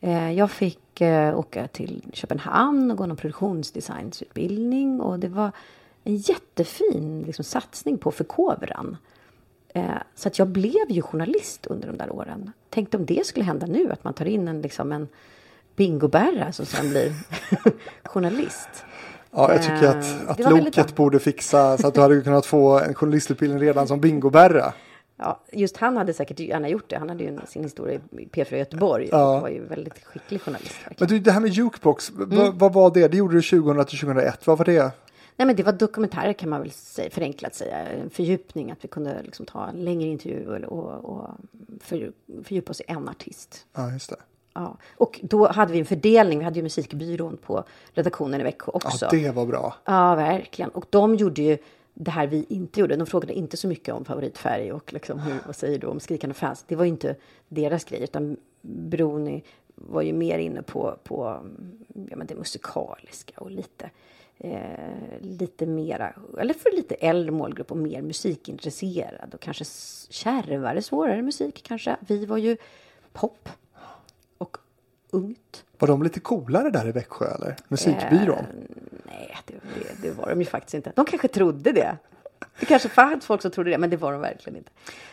Eh, Jag fick eh, åka till Köpenhamn och gå någon produktionsdesignsutbildning. Och det var en jättefin liksom, satsning på förkovran. Eh, Så att jag blev ju journalist under de där åren. Tänkte om det skulle hända nu, att man tar in en, liksom en bingobärra som sen blir [LAUGHS] journalist. Ja, jag tycker att, att Loket borde fixa så att du hade kunnat få en journalistutbildning redan som bingobärra. Ja, just han hade säkert gärna gjort det. Han hade ju en- sin historia i P4 Göteborg. Ja. Och var ju väldigt skicklig journalist. Men Verkligen. du, det här med Jukebox, Mm. vad, vad var det? Det gjorde du 2000 till 2001. Vad var det? Nej, men det var dokumentärer kan man väl säga, förenklat säga. En fördjupning, att vi kunde liksom ta en längre intervju och, och, och för, fördjupa oss i en artist. Ja, just det. Ja. Och då hade vi en fördelning. Vi hade ju musikbyrån på redaktionen i Växjö också. Ja, det var bra. Ja, verkligen. Och de gjorde ju det här vi inte gjorde. De frågade inte så mycket om favoritfärg och liksom hur, vad säger du om skrikande fans. Det var ju inte deras grej, utan Bruni var ju mer inne på, på ja, men det musikaliska och lite, eh, lite mera, eller för lite äldre målgrupp och mer musikintresserad och kanske kärvare, svårare musik kanske. Vi var ju pop och ungt. Var de lite coolare där i Växjö eller? Musikbyrån? Eh, nej, det, det, det var de ju faktiskt inte. De kanske trodde det. Det kanske fanns folk som trodde det, men det var de verkligen inte.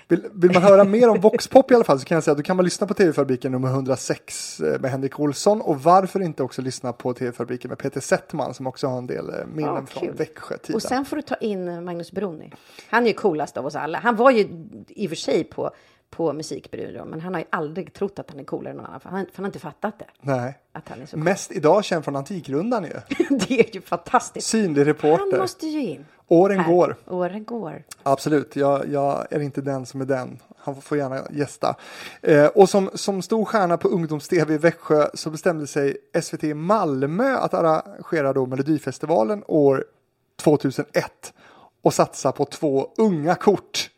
Vill, vill man höra mer om Voxpop i alla fall så kan jag säga att då kan man lyssna på TV-fabriken nummer 106 eh, med Henrik Olsson och varför inte också lyssna på TV-fabriken med Peter Settman som också har en del eh, minnen Ja, från. Växjö-tiden. Och sen får du ta in Magnus Bruni. Han är ju coolast av oss alla. Han var ju i och för sig på, på musikbyrån, men han har ju aldrig trott att han är coolare än någon annan. För han, för han har inte fattat det. Nej. Att han är så cool. Mest idag känd från Antikrundan ju. [LAUGHS] det är ju fantastiskt. Synlig Han reporter. måste ju in. Åren Här. går. Åren går. Absolut, jag, jag är inte den som är den. Han får gärna gästa. Eh, och som, som stor stjärna på ungdoms-tv i Växjö så bestämde sig SVT Malmö att arrangera då Melodifestivalen år 2001 och satsa på två unga kort.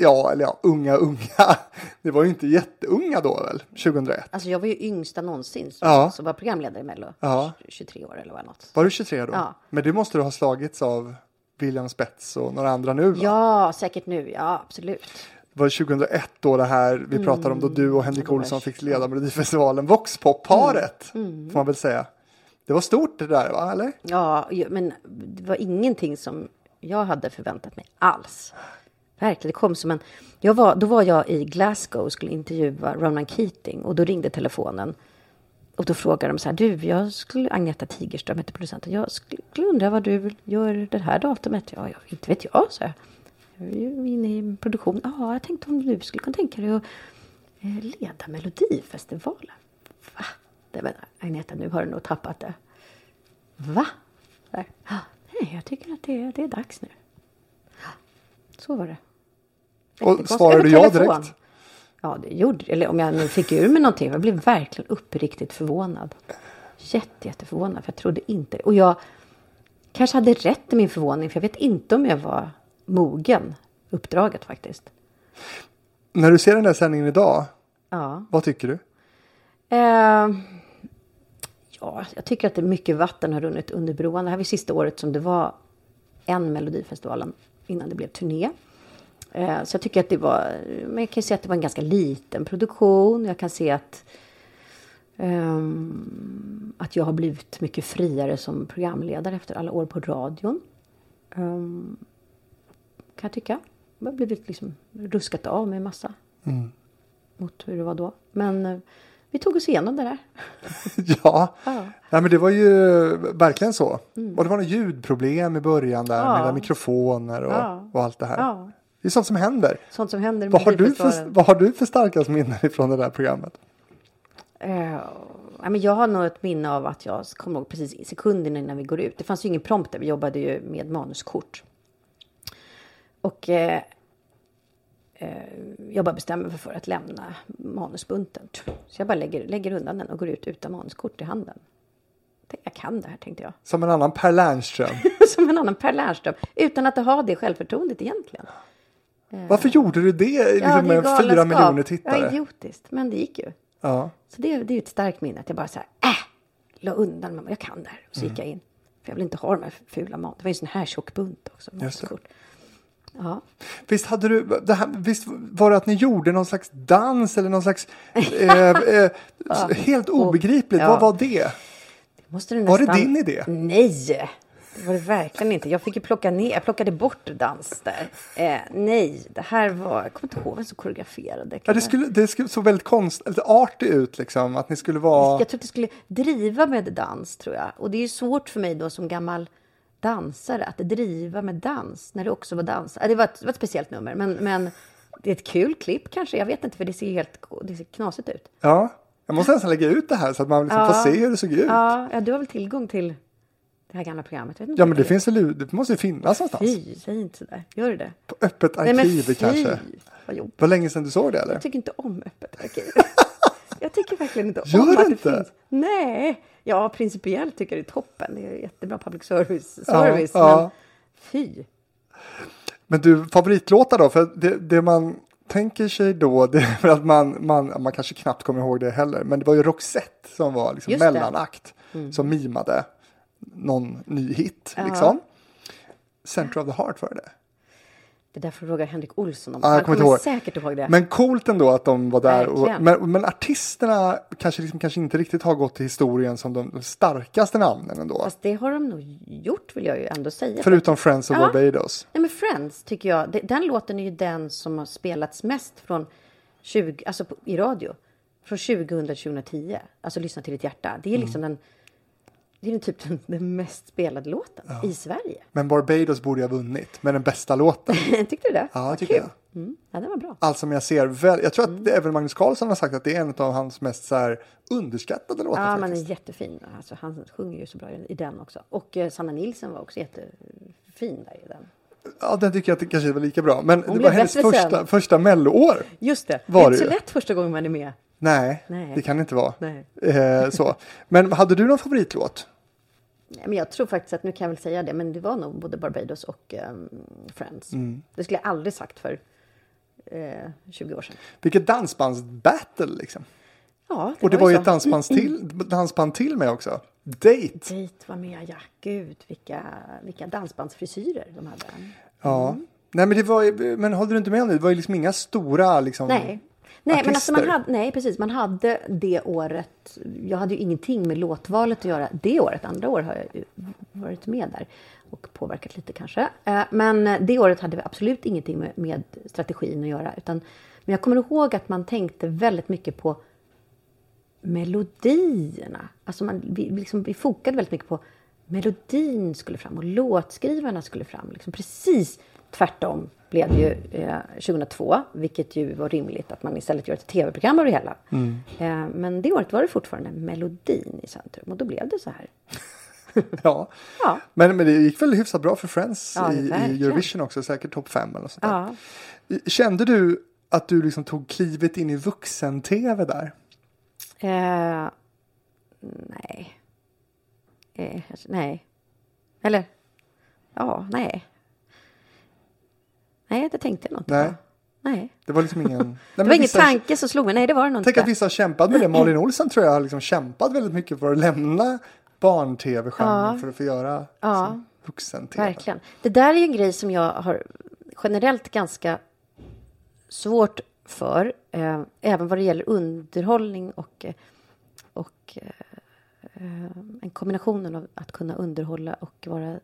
Ja, eller ja, unga, unga. [LAUGHS] Det var ju inte jätteunga då väl, 2001? Alltså jag var ju yngsta någonsin som, Ja. som var programledare i Mello. Ja. 23 år eller vad något. Var du 23 då? Ja. Men det måste du ha slagits av William Spets och några andra nu va? Ja, säkert nu. Ja, absolut. Det var 2001 då det här vi pratar om då du och Henrik Olsson fick leda Melodifestivalen. Voxpop-paret får man väl säga. Det var stort det där va, eller? Ja, men det var ingenting som jag hade förväntat mig alls. Verkligen, det kom som en... Jag var, då var jag i Glasgow och skulle intervjua Ronan Keating och då ringde telefonen. Och då frågade de så här, du, jag skulle, Agneta Tigerström heter producenten, jag skulle undra vad du gör det här datumet. Ja, jag, inte vet jag, så jag. Jag är ju inne i en produktion. Ja, jag tänkte om du skulle kunna tänka dig att eh, leda Melodifestivalen. Va? Det menar, Agneta, nu har du nog tappat det. Va? Där. Nej, jag tycker att det det är dags nu. Så var det. Och svarade du ja direkt? Ja, det gjorde Eller om jag nu fick ur mig någonting. Jag blev verkligen uppriktigt förvånad. Jätte, jätteförvånad. För jag trodde inte... Och jag kanske hade rätt i min förvåning. För jag vet inte om jag var mogen uppdraget faktiskt. När du ser den där sändningen idag, Ja. vad tycker du? Eh, ja, jag tycker att det är mycket vatten har runnit under broarna. Det här var sista året som det var en Melodifestivalen innan det blev turné. Eh, så jag tycker att det var, men jag kan ju se att det var en ganska liten produktion. Jag kan se att ehm, att jag har blivit mycket friare som programledare efter alla år på radion. Ehm, kan jag tycka. har blivit liksom ruskat av med massa. Mm. Mot hur det var då. Men eh, vi tog oss igenom det där. [LAUGHS] ja. Ja. Nej, men det var ju verkligen så. Och det var några ljudproblem i början där Mm. Ja. med mikrofoner och, Ja. och allt det här. Ja, Det är sånt som händer. sånt som händer Vad har, du för, vad har du för starkast minnen ifrån det där programmet? Ja, men jag har nog ett minne av att jag kommer ihåg precis sekunden innan vi går ut. Det fanns ju ingen prompter, vi jobbade ju med manuskort. Och eh, eh, jag bara bestämmer mig för att lämna manusbunten. Så jag bara lägger, lägger undan den och går ut utan manuskort i handen. Jag kan det här, tänkte jag. Som en annan Per Lernström. [LAUGHS] Som en annan Per Lernström. Utan att ha det självförtroendet egentligen. Varför gjorde du det liksom det är med fyra miljoner Ja, tittare? idiotiskt. Men det gick ju. Ja. Så det, det är ett starkt minne att jag bara så här, äh, la undan mig. Jag kan det här. Så Mm. gick jag in. För jag vill inte ha de här fula mat. Det var ju en sån här tjock bunt också. Det. matkort. Ja. Visst, hade du, det här, visst var det att ni gjorde någon slags dans eller någon slags... Eh, [LAUGHS] eh, helt obegripligt. Ja. Vad var det? Du Var det nästan... din idé? Nej, det var det verkligen inte. Jag fick ju plocka ner, jag plockade bort dans där. Eh, nej, det här var, jag kommer inte ihåg vem som koreograferade. Ja, det, skulle, det skulle så väldigt konst, lite arty ut liksom. Att ni skulle vara... Jag tror att det skulle driva med dans, tror jag. Och det är ju svårt för mig då som gammal dansare att driva med dans när det också var dans. Det var ett, det var ett speciellt nummer, men, men det är ett kul klipp kanske. Jag vet inte, för det ser helt det ser knasigt ut. Ja, jag måste nästan lägga ut det här så att man liksom Ja. får se hur det såg ut. Ja, ja, du har väl tillgång till det här gamla programmet? Inte men det finns väl, det måste ju finnas någonstans. Fy, säg inte sådär. Gör du det? På öppet Nej, men arkiv kanske. vad jobbigt. Var länge sedan du såg det eller? Jag tycker inte om öppet arkiv. [LAUGHS] jag tycker verkligen inte Gör om du att det inte? finns. Nej, ja principiellt tycker jag det är toppen. Det är jättebra public service. service ja. Men fy. Men du, favoritlåtar då? För det, det man tänker sig då, [LAUGHS] det är för att man, man, man kanske knappt kommer ihåg det heller, men det var ju Roxette som var liksom Just det. Mm. mellanakt som mimade någon ny hit Ja. liksom. Center of the Heart var det. Det är därför jag frågar Henrik Olsson om jag Han kommer ihåg. säkert ihåg det. Men coolt ändå att de var där. Och, men, men artisterna kanske, liksom, kanske inte riktigt har gått till historien som de, de starkaste namnen ändå. Fast det har de nog gjort vill jag ju ändå säga. Förutom Friends of Ja. Barbados. Nej, men Friends tycker jag, det- den låten är ju den som har spelats mest från 20, alltså på, i radio. Från 2000 till 2010. Alltså Lyssna till ditt hjärta. Det är Mm. liksom den, det är den typ den, den mest spelade låten i Sverige. Men Barbados borde ha vunnit med den bästa låten. [LAUGHS] Tyckte du det? Ja, tycker jag. Mm. Ja, det var bra. Allt som jag ser. Väl, jag tror att Mm. det, även Magnus Carlsson har sagt att det är en av hans mest så här, underskattade låtar. Ja, men den är jättefin. Alltså, han sjunger ju så bra i den också. Och eh, Sanna Nilsson var också jättefin där i den. Ja, den tycker jag att det kanske var lika bra. Men det blev var hennes bättre sen. första, första melloår. Just det. Det är det inte så lätt första gången man är med. Nej, Nej. det kan det inte vara. Eh, så. Men hade du någon favoritlåt? Nej, Men jag tror faktiskt att, nu kan jag väl säga det, men det var nog både Barbados och ehm, Friends. Mm. Det skulle jag aldrig sagt för eh, 20 år sedan. Vilket dansbandsbattle liksom. Ja, Och det var ju så. ett dansband [CLEARS THROAT] till, dansband till med också. Date. Date var med, ja. Gud, vilka, vilka dansbandsfrisyrer de hade. Ja. Nej men det var men håller du inte med om det? Det var ju liksom inga stora liksom. Nej. Nej, men alltså man hade, nej, precis. Man hade det året. Jag hade ju ingenting med låtvalet att göra det året. Andra år har jag varit med där och påverkat lite kanske. Eh, Men det året hade vi absolut ingenting med, med strategin att göra. Utan, men jag kommer ihåg att man tänkte väldigt mycket på melodierna. Alltså man, vi, vi liksom, vi fokade väldigt mycket på melodin skulle fram och låtskrivarna skulle fram. Liksom precis tvärtom blev det ju eh, 2002, vilket ju var rimligt att man istället gör ett tv-program av det hela. Eh, men det året var det fortfarande melodin i centrum och då blev det så här. [LAUGHS] Ja. Ja. Men, men det gick väl hyfsat bra för Friends Ja, i, i. Eurovision också, säkert topp fem eller något sånt där. Ja. Kände du att du liksom tog klivet in i vuxen-tv där? Eh, nej. Eh, nej. Eller? Ja, nej. Nej, det tänkte jag nog inte Nej. Nej. Det var liksom ingen... [LAUGHS] Nej, Det var ingen tanke som slog mig. Nej, det var det nog Tänk inte. att vissa har kämpat med det. [CLEARS THROAT] Malin Olsson tror jag har liksom kämpat väldigt mycket för att lämna barn-tv-genren Ja. för att få göra Ja. vuxen-tv. Verkligen. Det där är ju en grej som jag har generellt ganska svårt för. Eh, även vad det gäller underhållning och, eh, och eh, en kombinationen av att kunna underhålla och vara eh,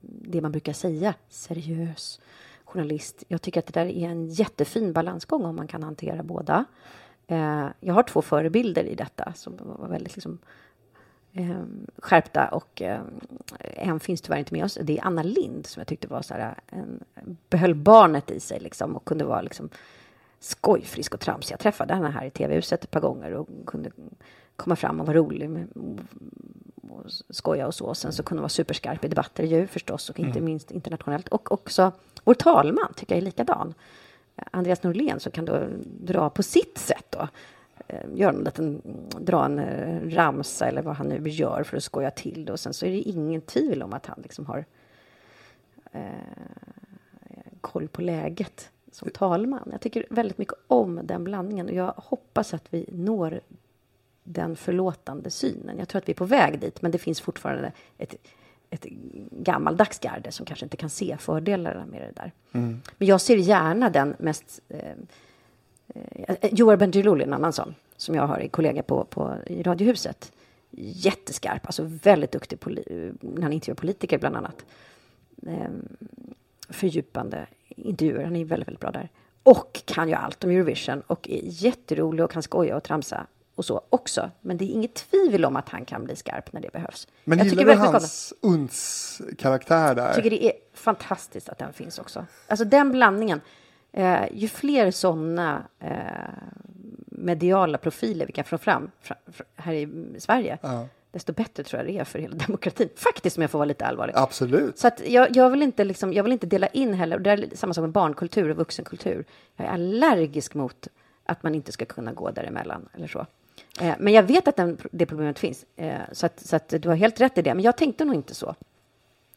det man brukar säga seriös, journalist. Jag tycker att det där är en jättefin balansgång om man kan hantera båda. Eh, jag har två förebilder i detta som var väldigt liksom, eh, skärpta och eh, en finns tyvärr inte med oss. Det är Anna Lind som jag tyckte var så här, en, behöll barnet i sig liksom och kunde vara liksom skojfrisk och tramsig. Jag träffade henne här i tv-huset ett par gånger och kunde komma fram och vara rolig med, och skoja och så. Sen så kunde hon vara superskarp i debatter ju förstås och inte minst internationellt. Och också vår talman tycker jag är likadan. Andreas Norlén som kan då dra på sitt sätt då. eh, Göra en liten, dra en eh, ramsa eller vad han nu gör för att skoja till det. Och sen så är det ingen tvivel om att han liksom har eh, koll på läget som talman. Jag tycker väldigt mycket om den blandningen och jag hoppas att vi når den förlåtande synen. Jag tror att vi är på väg dit, men det finns fortfarande ett, ett gammaldags garde som kanske inte kan se fördelarna med det där. Men jag ser gärna den mest... Eh, eh, Joar Bendjelloul är en annan sån, som jag har i kollega på, på, i Radiohuset. Jätteskarp, alltså väldigt duktig när han intervjuar politiker bland annat. Eh, fördjupande intervjuer, han är väldigt, väldigt bra där. Och kan ju allt om Eurovision och är jätterolig och kan skoja och tramsa och så också. Men det är inget tvivel om att han kan bli skarp när det behövs. Men jag gillar tycker du hans uns-karaktär där? jag tycker det är fantastiskt att den finns också. Alltså den blandningen. Eh, ju fler sådana eh, mediala profiler vi kan få fram, fra, fra, här i Sverige, desto bättre tror jag det är för hela [LAUGHS] demokratin. Faktiskt, om jag får vara lite allvarlig. Absolut. Så att jag, jag, vill inte liksom, jag vill inte dela in heller, och det är samma sak med barnkultur och vuxenkultur. Jag är allergisk mot att man inte ska kunna gå däremellan eller så. Eh, men jag vet att den, det problemet finns, eh, så, att, så att du har helt rätt i det. Men jag tänkte nog inte så.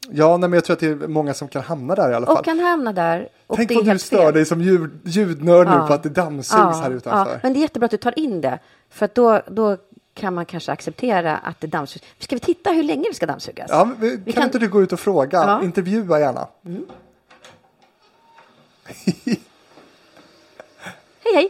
Ja, nej, men jag tror att det är många som kan hamna där i alla fall. Och kan hamna där. Tänk vad du stör fel. dig som ljud, ljudnörd nu Ja. på att det dammsugs här utanför. Ja, men det är jättebra att du tar in det, för då, då kan man kanske acceptera att det dammsugs. Ska vi titta hur länge det ska dammsugas? Ja, kan, Vi kan- inte du gå ut och fråga? Ja. Mm. Intervjua gärna. Hej, hej!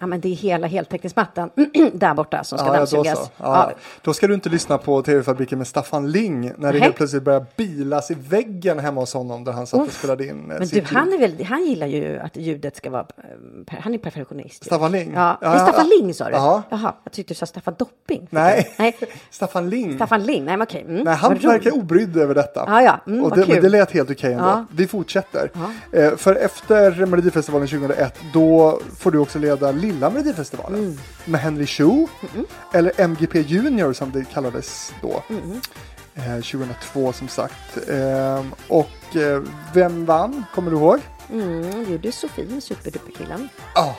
Ja, men det är hela heltäckningsmattan [CLEARS THROAT] där borta som ska Ja, ja, då, så. dammsugas. Ja, ja. då ska du inte lyssna på TV-fabriken med Staffan Ling när det helt plötsligt börjar bilas i väggen hemma hos honom där han satt och Uff. spelade in eh, Men du, han, är väl, han gillar ju att ljudet ska vara... eh, Han är perfektionist. Staffan Ling? Ja, Ja, ja, Staffan ja. Ling sa du? Ja. Jaha, jag tyckte du sa Staffan Dopping. Nej, Nej, [LAUGHS] Staffan Ling. Staffan Ling. Nej, men okej. Mm, Nej, han verkar obrydd över detta. Ja, ja. Mm, och det, men det lät helt okej ändå. Ja. Vi fortsätter. Eh, för efter Melodifestivalen 2001 då får du också leda Lilla Melodifestivalen. Mm. Med Henry Chu. Eller MGP Junior som det kallades då. Eh, 2002 som sagt. Eh, och eh, vem vann? Kommer du ihåg? Mm, det gjorde Sofie, superduperkillen. Ja,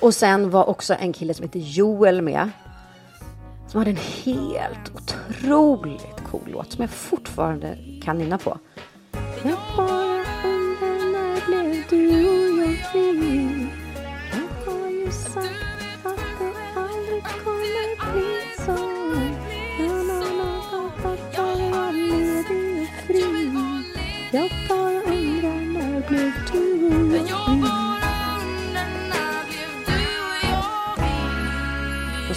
Och sen var också en kille som heter Joel med. Som hade en helt otroligt cool låt som jag fortfarande kan nynna på. Jag bara undrar när blev du och jag fri? Jag har ju sagt att det aldrig kommer bli så. Na, jag är ledig och fri. Jag bara undrar när blev du och jag fri?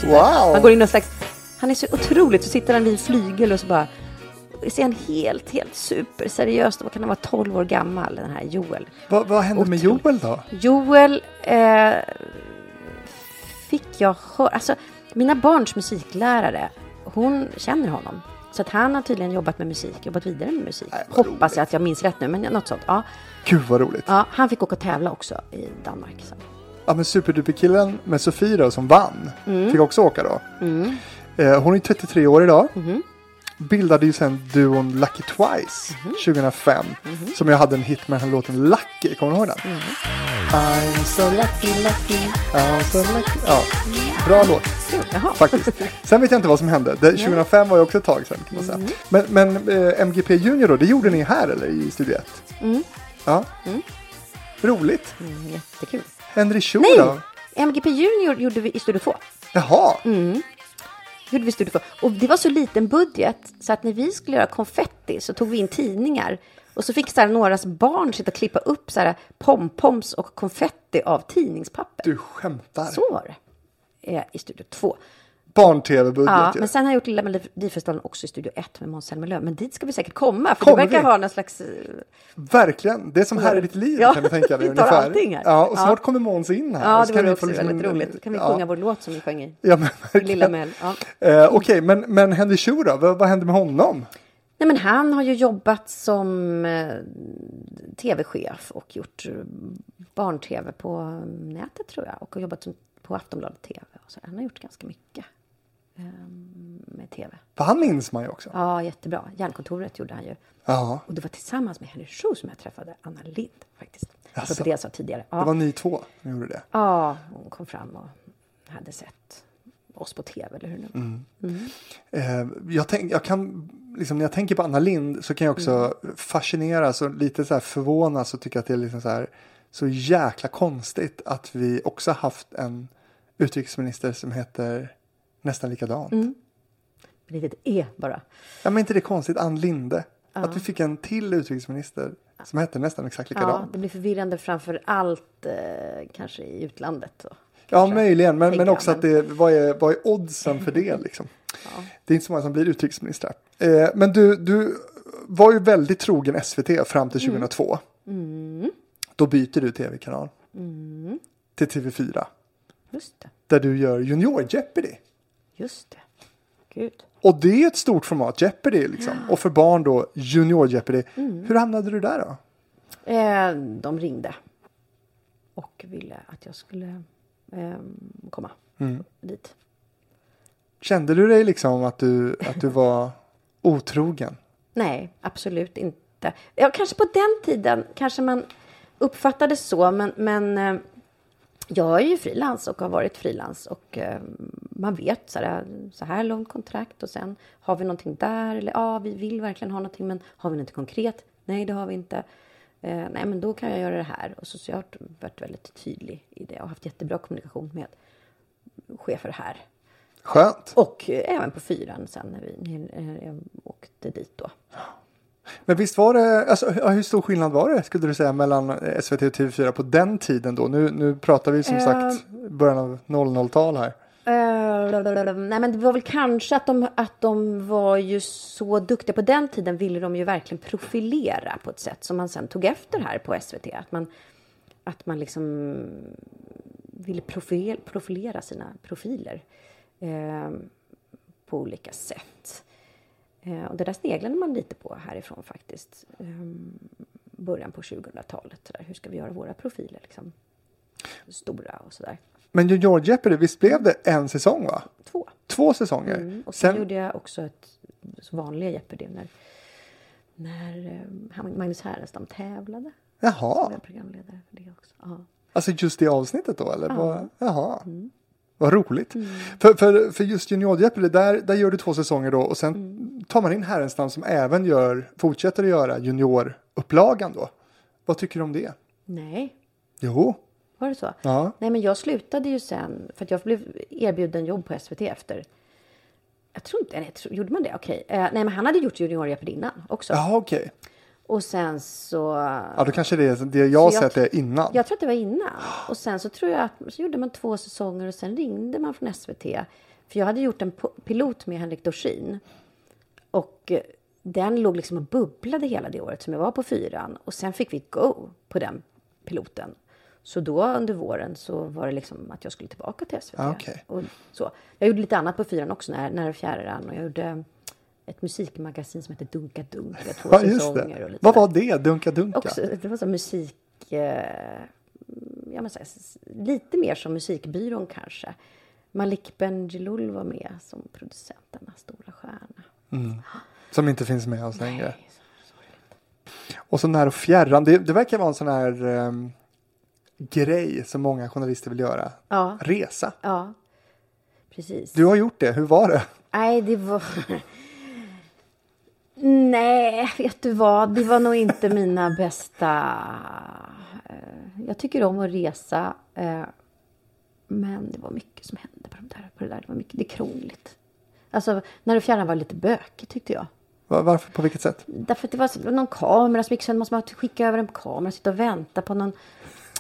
Och. Wow. Han går in i någon slags... Han är så otroligt, så sitter han vid en flygel och så bara... Ser han helt, helt superseriöst Vad kan han vara 12 år gammal, den här Joel? vad, vad hände med. Joel då? Joel eh, fick jag höra... Alltså, mina barns musiklärare, hon känner honom. Så att han har tydligen jobbat med musik, jobbat vidare med musik. Nej, Hoppas roligt. jag att jag minns rätt nu, men något sånt. Ja, Gud vad roligt. ja, han fick åka och tävla också i Danmark. Så. Ja men superduperkillen med Sofie då som vann. Mm. Fick också åka då. Eh, hon är 33 år idag. Mm-hmm. Bildade ju sen duon Lucky Twice Mm-hmm. 2005. Som jag hade en hit med den här låten Lucky. Kommer du ihåg den? Mm. I'm so lucky, lucky, I'm so lucky. Ja, bra låt Jaha. faktiskt. Sen vet jag inte vad som hände. Det, 2005 var ju också ett tag sedan kan man säga. Men, men eh, MGP Junior då, det gjorde ni här eller i Studio 1? Ja. Roligt. Mm, jättekul. Henry Chu Nej! då? MGP Junior gjorde vi i Studio 2. Jaha. Så gjorde vi Studio 2. Och det var så liten budget så att när vi skulle göra konfetti så tog vi in tidningar. Och så fick så här, någras barn sitta och klippa upp så här, pompoms och konfetti av tidningspapper. Du skämtar. Så var det eh, i Studio 2. Barn-tv-budget Ja, ju. men sen har jag gjort Lilla Melodifestivalen också i Studio 1 med Måns Zelmerlöw. Men dit ska vi säkert komma, för Kommer det verkar vi? ha någon slags... eh, Verkligen. Det är som här i ditt liv Ja, kan du tänka [LAUGHS] dig vi tar ungefär. allting här. Ja, och snart Ja. kommer Måns in här. Ja, det kan vore också liksom väldigt en- roligt. Då kan vi ja. sjunga vår låt som vi sjöng i. Ja, men verkligen. Lilla Mel. Ja. Eh, Okej, men, men Henry Chu då? Vad, vad hände med honom? Nej, men han har ju jobbat som eh, tv-chef och gjort eh, barn-tv på nätet tror jag. Och har jobbat som, på Aftonbladet TV. Och så. Han har gjort ganska mycket eh, med tv. För han minns man ju också. Ja, jättebra. Järnkontoret gjorde han ju. Ja, Och det var tillsammans med Henry Schou som jag träffade Anna Lind faktiskt. Alltså det jag sa tidigare. Ja. det var ni två som gjorde det. ja, hon kom fram och hade sett oss på tv eller hur nu Mm. var. Eh, jag, tänk, jag kan, liksom, när jag tänker på Anna Lind så kan jag också fascineras och lite så här förvånas och tycka att det är liksom så, här, så jäkla konstigt att vi också haft en utrikesminister som heter nästan likadant. Livet är bara. Ja, men inte det konstigt, Ann Linde. Att vi fick en till utrikesminister som hette nästan exakt Ja, likadant. det blir förvirrande framför allt eh, kanske i utlandet. Då. Ja, möjligen. Men, men också att det, vad, är, vad är oddsen för det [LAUGHS] liksom? Det är inte så många som blir utrikesministrar. Eh, men du, du var ju väldigt trogen SVT fram till 2002. Då byter du tv-kanal till TV4. Just det, Där du gör Junior Jeopardy. Just det. Gud. Och det är ett stort format, Jeopardy liksom. Och för barn då, Junior Jeopardy. Hur hamnade du där då? Eh, de ringde och ville att jag skulle eh, komma dit. Kände du dig liksom att du, att du var [LAUGHS] otrogen? Nej, absolut inte. Ja, kanske på den tiden kanske man uppfattade så, men, men eh, jag är ju frilans och har varit frilans och eh, man vet så här, så här långt kontrakt och sen har vi någonting där eller ja, vi vill verkligen ha någonting, men har vi något konkret? Nej, det har vi inte. Eh, nej, men då kan jag göra det här. Och så, så jag har varit väldigt tydlig i det och haft jättebra kommunikation med chefer här. Skönt. Och eh, även på fyran sen när vi när jag åkte dit då. Men visst var det, alltså, hur stor skillnad var det skulle du säga mellan eh, SVT och TV4 på den tiden då? Nu, nu pratar vi som Eh. sagt början av 00-tal här. Eh, nej men det var väl kanske att de, att de var ju så duktiga. På den tiden ville de ju verkligen profilera på ett sätt som man sen tog efter här på SVT. Att man, att man liksom ville profil, profilera sina profiler eh, på olika sätt. Eh, och det där sneglade man lite på härifrån faktiskt. Eh, början på 2000-talet. så där. Hur ska vi göra våra profiler liksom? Stora och sådär. Men Junior Jeopardy, visst blev det en säsong va? Två. Två säsonger. Mm. Och sen, Sen, gjorde jag också ett vanliga Jeopardy när, när eh, Magnus Härenstam tävlade. Jaha, jag programledare för det också. Ja. alltså just det avsnittet då eller? Vad- Jaha. Mm. Vad roligt. För, för, för just Junior Jeopardy, där, där gör du två säsonger då och sen Mm. tar man in Härenstam som även gör, fortsätter att göra juniorupplagan då. Vad tycker du om det? Nej, Jo, var det så? ja. Nej, men jag slutade ju sen för att jag blev erbjuden jobb på SVT efter. Jag tror inte, nej, gjorde man det? Okej. Eh, nej, men han hade gjort Junior Jeopardy innan också. Jaha, okej. Och sen så... Ja, då kanske det är det jag har jag- sett det innan. Jag tror att det var innan. Och sen så tror jag att så gjorde man två säsonger och sen ringde man från SVT. För jag hade gjort en pilot med Henrik Dorsin. Och eh, den låg liksom och bubblade hela det året som jag var på fyran. Och sen fick vi go på den piloten. Så då under våren så var det liksom att jag skulle tillbaka till SVT. Ah, okej. och så. Jag gjorde lite annat på fyran också, när, när fjärilen. Och jag gjorde ett musikmagasin som heter Dunka Dunk. Det var två Ja, säsonger. Och lite Vad var det? Dunka Dunka? Också, det var så musik... Eh, ja, men så här, s- lite mer som musikbyrån kanske. Malik Bendjelloul var med som producent, denna stora stjärna. Som inte finns med oss längre. Nej, så-. Och så när och fjärran. Det, det verkar vara en sån här ehm, grej som många journalister vill göra. Ja, Resa. ja. Precis. Du har gjort det. Hur var det? Nej, det var... [LAUGHS] Nej, vet du vad? Det var nog inte mina bästa... eh, Jag tycker om att resa. eh, Men det var mycket som hände på, de där, på det där. Det var mycket, det är krångligt. Alltså, när och fjärran var lite bökigt tyckte jag. Va- Varför? På vilket sätt? Därför att det var någon kamera som gick sönder. Måste man skicka över en kamera, sitta och vänta på någon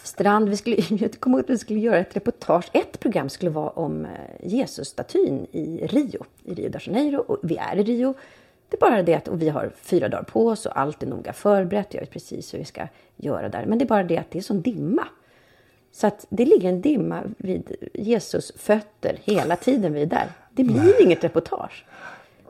strand. Vi skulle, [LAUGHS] jag kommer ihåg att vi skulle göra ett reportage. Ett program skulle vara om eh, Jesusstatyn i Rio, i Rio de Janeiro. Och vi är i Rio. Det är bara det att och vi har fyra dagar på oss och allt är noga förberett. Jag vet precis hur vi ska göra där. Men det är bara det att det är sån dimma. Så att det ligger en dimma vid Jesus fötter hela tiden vi är där. Det blir inget reportage.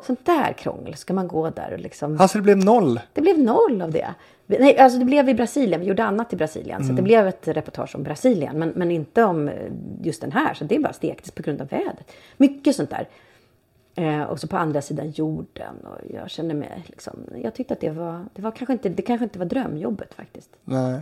Sånt där krångel ska man gå där och liksom... Alltså det blev noll. Det blev noll av det. Nej, alltså det blev i Brasilien. Vi gjorde annat i Brasilien. Så det blev ett reportage om Brasilien. Men, men inte om eh, just den här. Så det bara stektes på grund av vädret. Mycket sånt där. Eh, och så på andra sidan jorden. Och jag känner mig liksom... Jag tyckte att det var... Det, var kanske, inte, det kanske inte var drömjobbet faktiskt. Nej.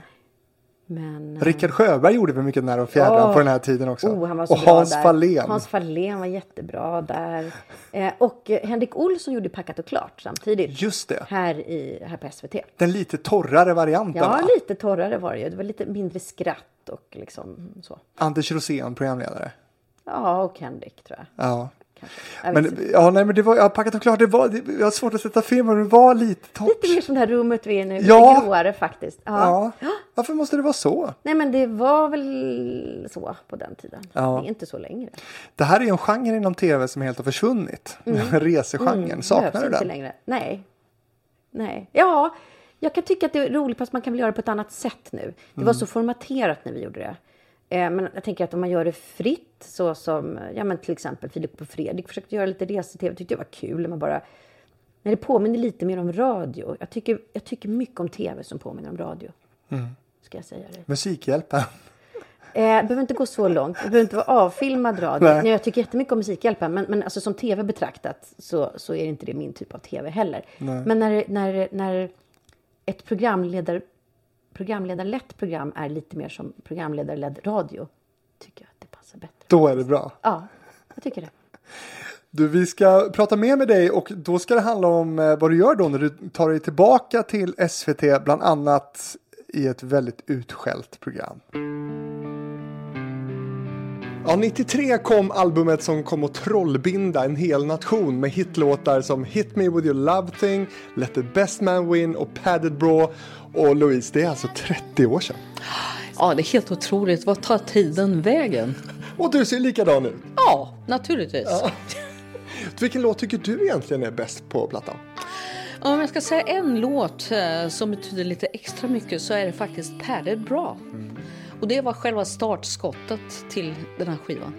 Men... eh, Rickard Sjöberg gjorde väl mycket nära och fjärran Ja. på den här tiden också. Oh, han och Hans där. Fahlén. Hans Fahlén var jättebra där. Eh, och Henrik Olsson gjorde Packat och klart samtidigt. Just det. Här, i, här på SVT. Den lite torrare varianten. Ja, va? lite torrare var det ju. Det var lite mindre skratt och liksom så. Anders Rosén, programledare. Ja, och Henrik tror jag. Ja. Jag Men ja, nej, men det var, ja, packat och klart, det var, det, jag har svårt att sätta film, men det var lite torrt. Lite mer som det här rummet vi är nu. Ja. Lite gråare faktiskt. Ja. Ja. Varför måste det vara så? Nej, men det var väl så på den tiden. Ja. Det är inte så längre. Det här är ju en genre inom tv som helt har försvunnit. [LAUGHS] Resegenren. Saknar Mm. Behövs du den? längre. Nej. Nej. Ja, jag kan tycka att det är roligt fast man kan väl göra det på ett annat sätt nu. Det Mm. var så formaterat när vi gjorde det. Eh, Men jag tänker att om man gör det fritt så som ja, men till exempel Filip och Fredrik försökte göra lite rese-tv. tyckte jag var kul. Man bara, när det påminner lite mer om radio. Jag tycker, jag tycker mycket om tv som påminner om radio. Mm. Ska jag säga det. Musikhjälpen. Eh, behöver inte gå så långt. Det behöver inte vara avfilmad radio. Nej. Nej. jag tycker jättemycket om Musikhjälpen. Men, men alltså, som tv betraktat så, så är det inte det min typ av tv heller. Men när, när, när ett programledar, programledarlett program är lite mer som programledarledd radio tycker jag att det passar bättre. Då är det bra. Ja, jag tycker det. [LAUGHS] Du, vi ska prata mer med dig och då ska det handla om eh, vad du gör då när du tar dig tillbaka till SVT, bland annat i ett väldigt utskällt program. Ja, 93 kom albumet som kom att trollbinda en hel nation med hitlåtar som Hit Me With Your Love Thing, Let The Best Man Win och Padded Bra. Och Louise, det är alltså 30 år sedan. Ja, det är helt otroligt. Vad tar tiden vägen? Och du ser likadan ut. Ja, naturligtvis. Vilken låt tycker du egentligen är bäst på plattan? Om jag ska säga en låt eh, som betyder lite extra mycket så är det faktiskt Padded Bra. Och det var själva startskottet till den här skivan.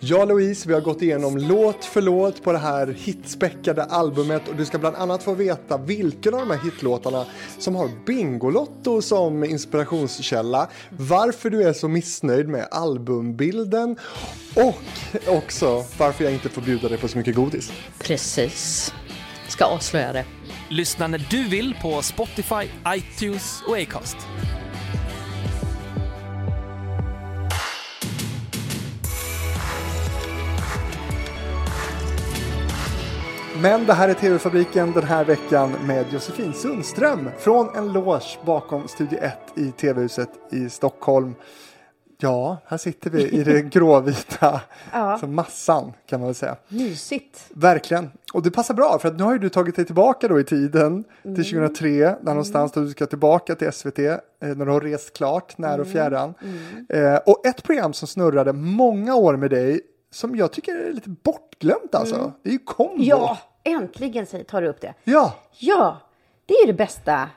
Ja Louise, vi har gått igenom låt för låt på det här hitspäckade albumet och du ska bland annat få veta vilken av de här hitlåtarna som har Bingolotto som inspirationskälla, varför du är så missnöjd med albumbilden och också varför jag inte får bjuda dig på så mycket godis. Precis. Ska avslöja det. Lyssna när du vill på Spotify, iTunes och Acast. Men det här är TV-fabriken den här veckan med Josefin Sundström från en loge bakom Studio 1 i TV-huset i Stockholm. Ja, här sitter vi i det [LAUGHS] gråvita Ja. som massan kan man väl säga. Mysigt. Verkligen. Och det passar bra för att nu har ju du tagit dig tillbaka då i tiden Mm. till 2003 där någonstans då du ska tillbaka till SVT eh, när du har rest klart när Mm. och fjärran. Eh, och ett program som snurrade många år med dig som jag tycker är lite bortglömt alltså. Det är ju Kombo. Mm. Ja, äntligen tar du upp det. Ja, Ja, det är det bästa.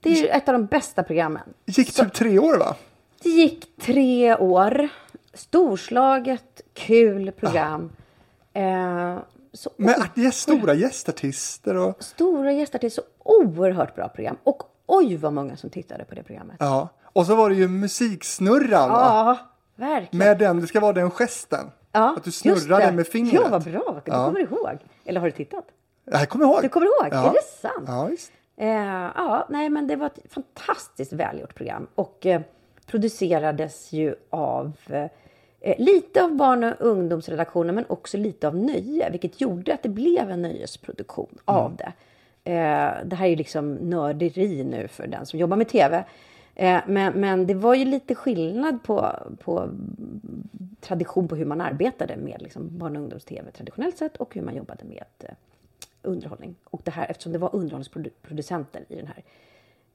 Det är ett av de bästa programmen. gick typ tre år va? Det gick tre år. Storslaget, kul program. Eh, så Med art- stora gästartister och Stora gäster till så oerhört bra program. Och oj vad många som tittade på det programmet. Ja, ja. Och så var det ju musiksnurran va? verkligen. Med den, det ska vara den gesten. Ja, att du snurrade med fingret. Ja, vad bra. Du Ja. kommer ihåg. Eller har du tittat? Jag kommer ihåg. Du kommer ihåg? Ja. Är det sant? Ja, visst. Eh, ja, nej, men det var ett fantastiskt välgjort program och eh, producerades ju av eh, lite av barn och ungdomsredaktionen men också lite av nöje, vilket gjorde att det blev en nöjesproduktion Mm. av det. Eh, det här är ju liksom nörderi nu för den som jobbar med tv. Eh, men, men det var ju lite skillnad på, på tradition på hur man arbetade med liksom, barn och ungdoms-tv traditionellt sett och hur man jobbade med eh, underhållning. Och det här, eftersom det var underhållningsproducenter i den här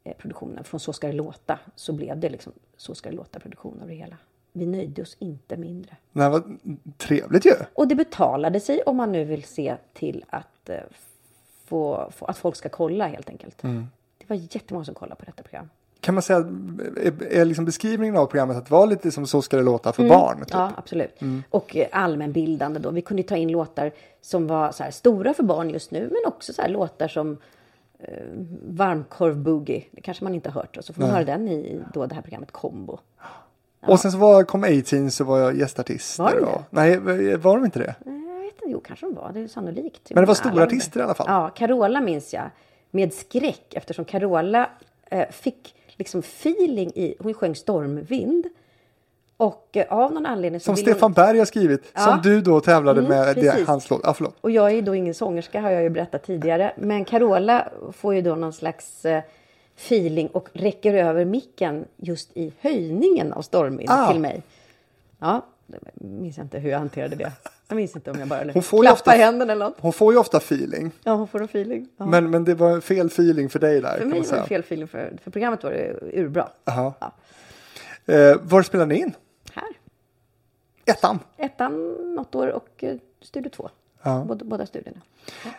eh, produktionen, från Så ska det låta, så blev det liksom Så ska det låta-produktion av det hela. Vi nöjde oss inte mindre. Det här var trevligt ju. Och det betalade sig om man nu vill se till att, få, få, att folk ska kolla helt enkelt. Mm. Det var jättemånga som kollade på detta program. Kan man säga, är, är liksom beskrivningen av programmet att det var lite som Så ska det låta för barn? Typ? Ja, absolut. Och eh, allmänbildande då. Vi kunde ta in låtar som var så här, stora för barn just nu, men också så här, låtar som eh, Varmkorv Boogie. Det kanske man inte har hört. Och så får man höra den i då det här programmet Combo. Och sen så var, kom A-Teens så var jag gästartister. Var det och, nej, var de inte det? Eh, Jag vet inte, jo kanske de var. Det är sannolikt. Men det var stora artister i alla fall. Ja, Carola minns jag. Med skräck eftersom Carola eh, fick liksom feeling i... Hon sjöng Stormvind. Och eh, av någon anledning Som Stefan hon, Berg har skrivit, Ja. som du då tävlade Mm, med det, hans låt. Förlåt. Och jag är ju då ingen sångerska har jag ju berättat tidigare. Men Carola får ju då någon slags eh, feeling och räcker över micken just i höjningen av Stormvind Ah. till mig. Ja, jag minns inte hur jag hanterade det. Jag minns inte om jag bara Hon får ju klappa ofta- händerna eller något. Hon får ju ofta feeling. Ja, hon får en feeling. Ja. Men, men det var fel feeling för dig där. för mig var det fel feeling, för, för programmet var det urbra. Ja. Eh, var spelade ni in? Här. Ettan. Ettan något år och eh, Studio 2. Ja. Båda, båda studierna.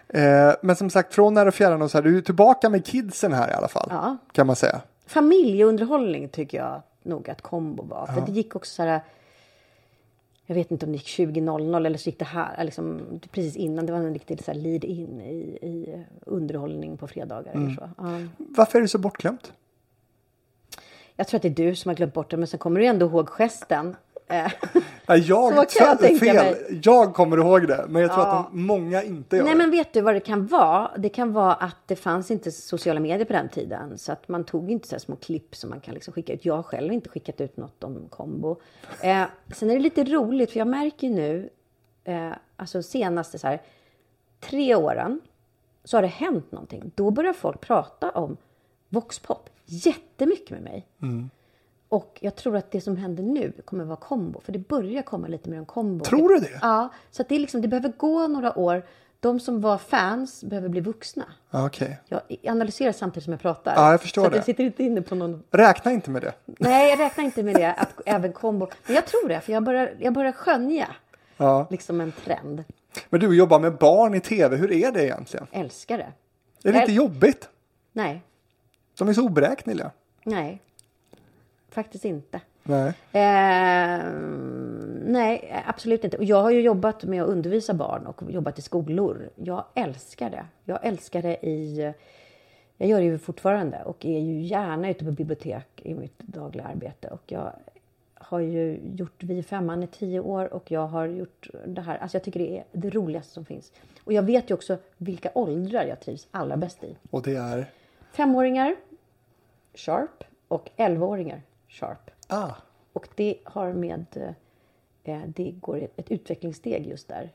Eh, men som sagt, från när och fjärran och så här, du är tillbaka med kidsen här i alla fall. Ja. Kan man säga. Familjeunderhållning tycker jag nog att kombo var. För det gick också så här. Jag vet inte om det gick 20.00 eller så gick det här liksom, precis innan. Det var en riktig så här lead in i, i underhållning på fredagar eller så. Ja. Varför är det så bortglömt? Jag tror att det är du som har glömt bort det, men sen kommer du ändå ihåg gesten. Eh, [LAUGHS] jag, Så kan jag tänka fel. mig. jag kommer ihåg det, men jag tror Ja. att många inte gör Nej det. men vet du vad det kan vara? Det kan vara att det fanns inte sociala medier på den tiden. Så att man tog inte så små klipp som man kan liksom skicka ut. Jag har själv inte skickat ut något om kombo. Eh, sen är det lite roligt för jag märker ju nu, eh, alltså senaste så här, tre åren så har det hänt någonting. Då börjar folk prata om voxpop jättemycket med mig. Och jag tror att det som händer nu kommer vara kombo. För det börjar komma lite mer om kombo. Tror du det? Ja, så det, är liksom, det behöver gå några år. De som var fans behöver bli vuxna. Okej. Jag analyserar samtidigt som jag pratar. Ja, jag förstår så det. jag sitter inte inne på någon... Räkna inte med det. Nej, jag räknar inte med det. Att [LAUGHS] även kombo... Men jag tror det, för jag börjar, jag börjar skönja Ja. liksom en trend. Men du jobbar med barn i tv, hur är det egentligen? Älskar det. Är det inte Äl- jobbigt? Nej, De är så oberäkneliga. nej. Faktiskt inte. Nej. Eh, nej, absolut inte. Och jag har ju jobbat med att undervisa barn och jobbat i skolor. Jag älskar det. Jag älskar det i... Jag gör det ju fortfarande och är ju gärna ute på bibliotek i mitt dagliga arbete. Och jag har ju gjort Vi femman i tio år och jag har gjort det här. Alltså jag tycker det är det roligaste som finns. Och jag vet ju också vilka åldrar jag trivs allra bäst i. Och det är? Femåringar, sharp och elvaåringar, sharp. Ah. Och det har med... Eh, det går ett, utvecklingssteg just där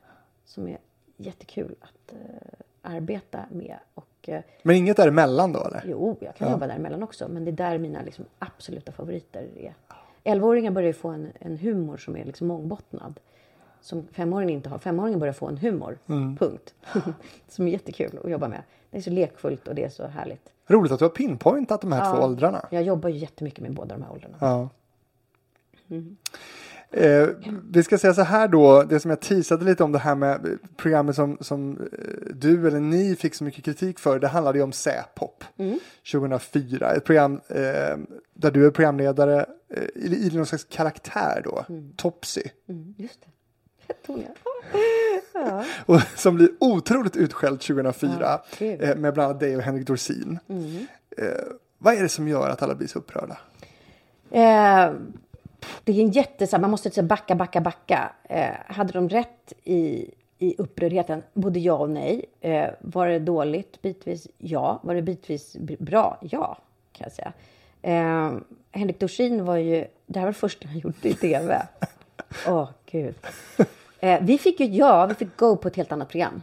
som är jättekul att eh, arbeta med. Och, eh, Men inget däremellan då eller? jo, jag kan jobba däremellan också, men det är där mina liksom, absoluta favoriter är. Elvaåringar börjar ju få en, en humor som är liksom mångbottnad. Som femåringen inte har. Femåringen börjar få en humor, punkt. [LAUGHS] som är jättekul att jobba med. Det är så lekfullt och det är så härligt. Roligt att du har pinpointat de här två åldrarna. Jag jobbar ju jättemycket med båda de här åldrarna. Ja. Eh, vi ska säga så här då, det som jag teasade lite om det här med programmet som, som eh, du eller ni fick så mycket kritik för, det handlade ju om Säpop 2004. Ett program eh, där du är programledare eh, i, i någon slags karaktär då, Topsy. Mm, just det. [LAUGHS] Jag. [LAUGHS] Och, som blir otroligt utskälld 2004 Ja, eh, med bland annat dig och Henrik Dorsin. Eh, vad är det som gör att alla blir så upprörda? Eh, det är en jätte... Man måste backa, backa, backa. Eh, hade de rätt i, i upprördheten? Både ja och nej. Eh, var det dåligt bitvis? Ja. Var det bitvis bra? Ja, kan jag säga. Henrik Dorsin var ju... Det här var det första han gjorde i tv. [LAUGHS] Åh, gud. Eh, vi fick ju ja, vi fick go på ett helt annat program.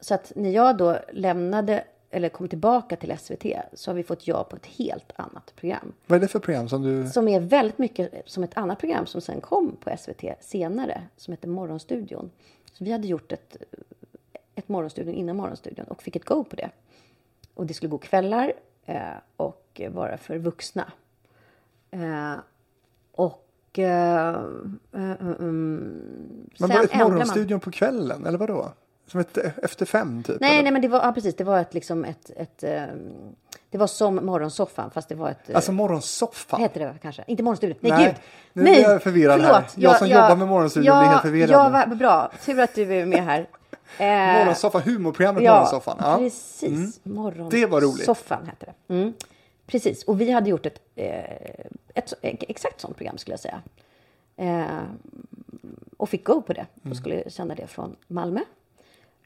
Så att när jag då lämnade eller kom tillbaka till SVT så har vi fått ja på ett helt annat program. Vad är det för program som du... Som är väldigt mycket som ett annat program som sen kom på SVT senare. Som heter Morgonstudion. Så vi hade gjort ett, ett Morgonstudion innan Morgonstudion och fick ett go på det. Och det skulle gå kvällar eh, och vara för vuxna. Eh, och... Eh, eh, mm, Men var det ett ändrade man- morgonstudion på kvällen eller vad då? Som ett efter fem typ? Nej, eller? nej, men det var ja, precis. Det var ett liksom ett, ett ehm, det var som morgonsoffan fast det var ett. eh, Alltså morgonsoffan? Heter det kanske? Inte morgonstudion. Nej, Nej, gud. nu blir jag förvirrad här. Jag som jobbar med morgonstudion blir helt förvirrad Ja, vad bra. Tur att du är med här. [LAUGHS] Eh, Morgonsoffan, humorprogrammet ja, Morgonsoffan. Ja. Mm. precis. Morgonsoffan Det var roligt. Soffan hette det. Mm. Precis. Och vi hade gjort ett, eh, ett så- exakt sånt program skulle jag säga. Eh, och fick go på det Mm. och skulle sända det från Malmö.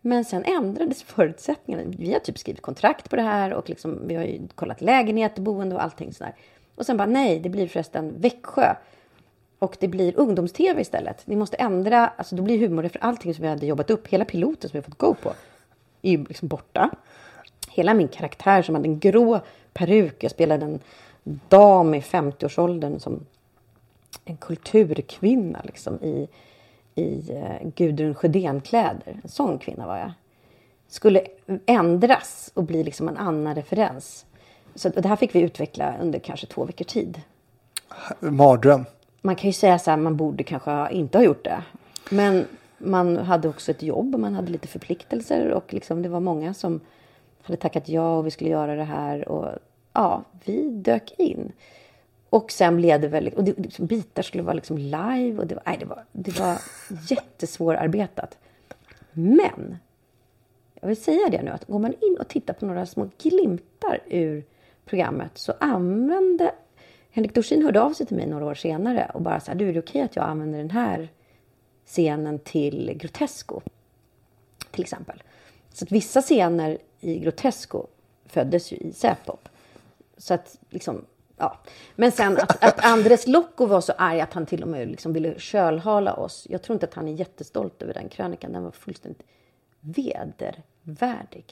Men sen ändrades [LAUGHS] förutsättningarna. Vi har typ skrivit kontrakt på det här och liksom, vi har ju kollat lägenhet boende och allting sådär. Och sen bara nej, det blir förresten Växjö. Och det blir ungdoms-tv istället. Vi måste ändra, alltså då blir humor för allting som vi hade jobbat upp, hela piloten som vi har fått go på, är ju liksom borta. Hela min karaktär som hade en grå peruk, jag spelade en dam i 50-årsåldern som en kulturkvinna liksom i, i eh, Gudrun Sjödén-kläder. En sån kvinna var jag. Skulle ändras och bli liksom en annan referens. Så det här fick vi utveckla under kanske två veckor tid. Mardröm. Man kan ju säga så här, man borde kanske inte ha gjort det. Men man hade också ett jobb och man hade lite förpliktelser och liksom det var många som hade tackat ja och vi skulle göra det här och ja, vi dök in. Och sen blev det väldigt... och det, liksom, bitar skulle vara liksom live och det var, nej, det var, det var [LAUGHS] jättesvårarbetat. Men jag vill säga det nu att går man in och tittar på några små glimtar ur programmet så använde Henrik Dorsin hörde av sig till mig några år senare och bara så här, du är det okej att jag använder den här scenen till Grotesco? Till exempel. Så att vissa scener i Grotesco föddes ju i Säpop. Så att liksom, ja. Men sen att, att Andres Locco var så arg att han till och med liksom ville kölhala oss. Jag tror inte att han är jättestolt över den krönikan. Den var fullständigt vedervärdig.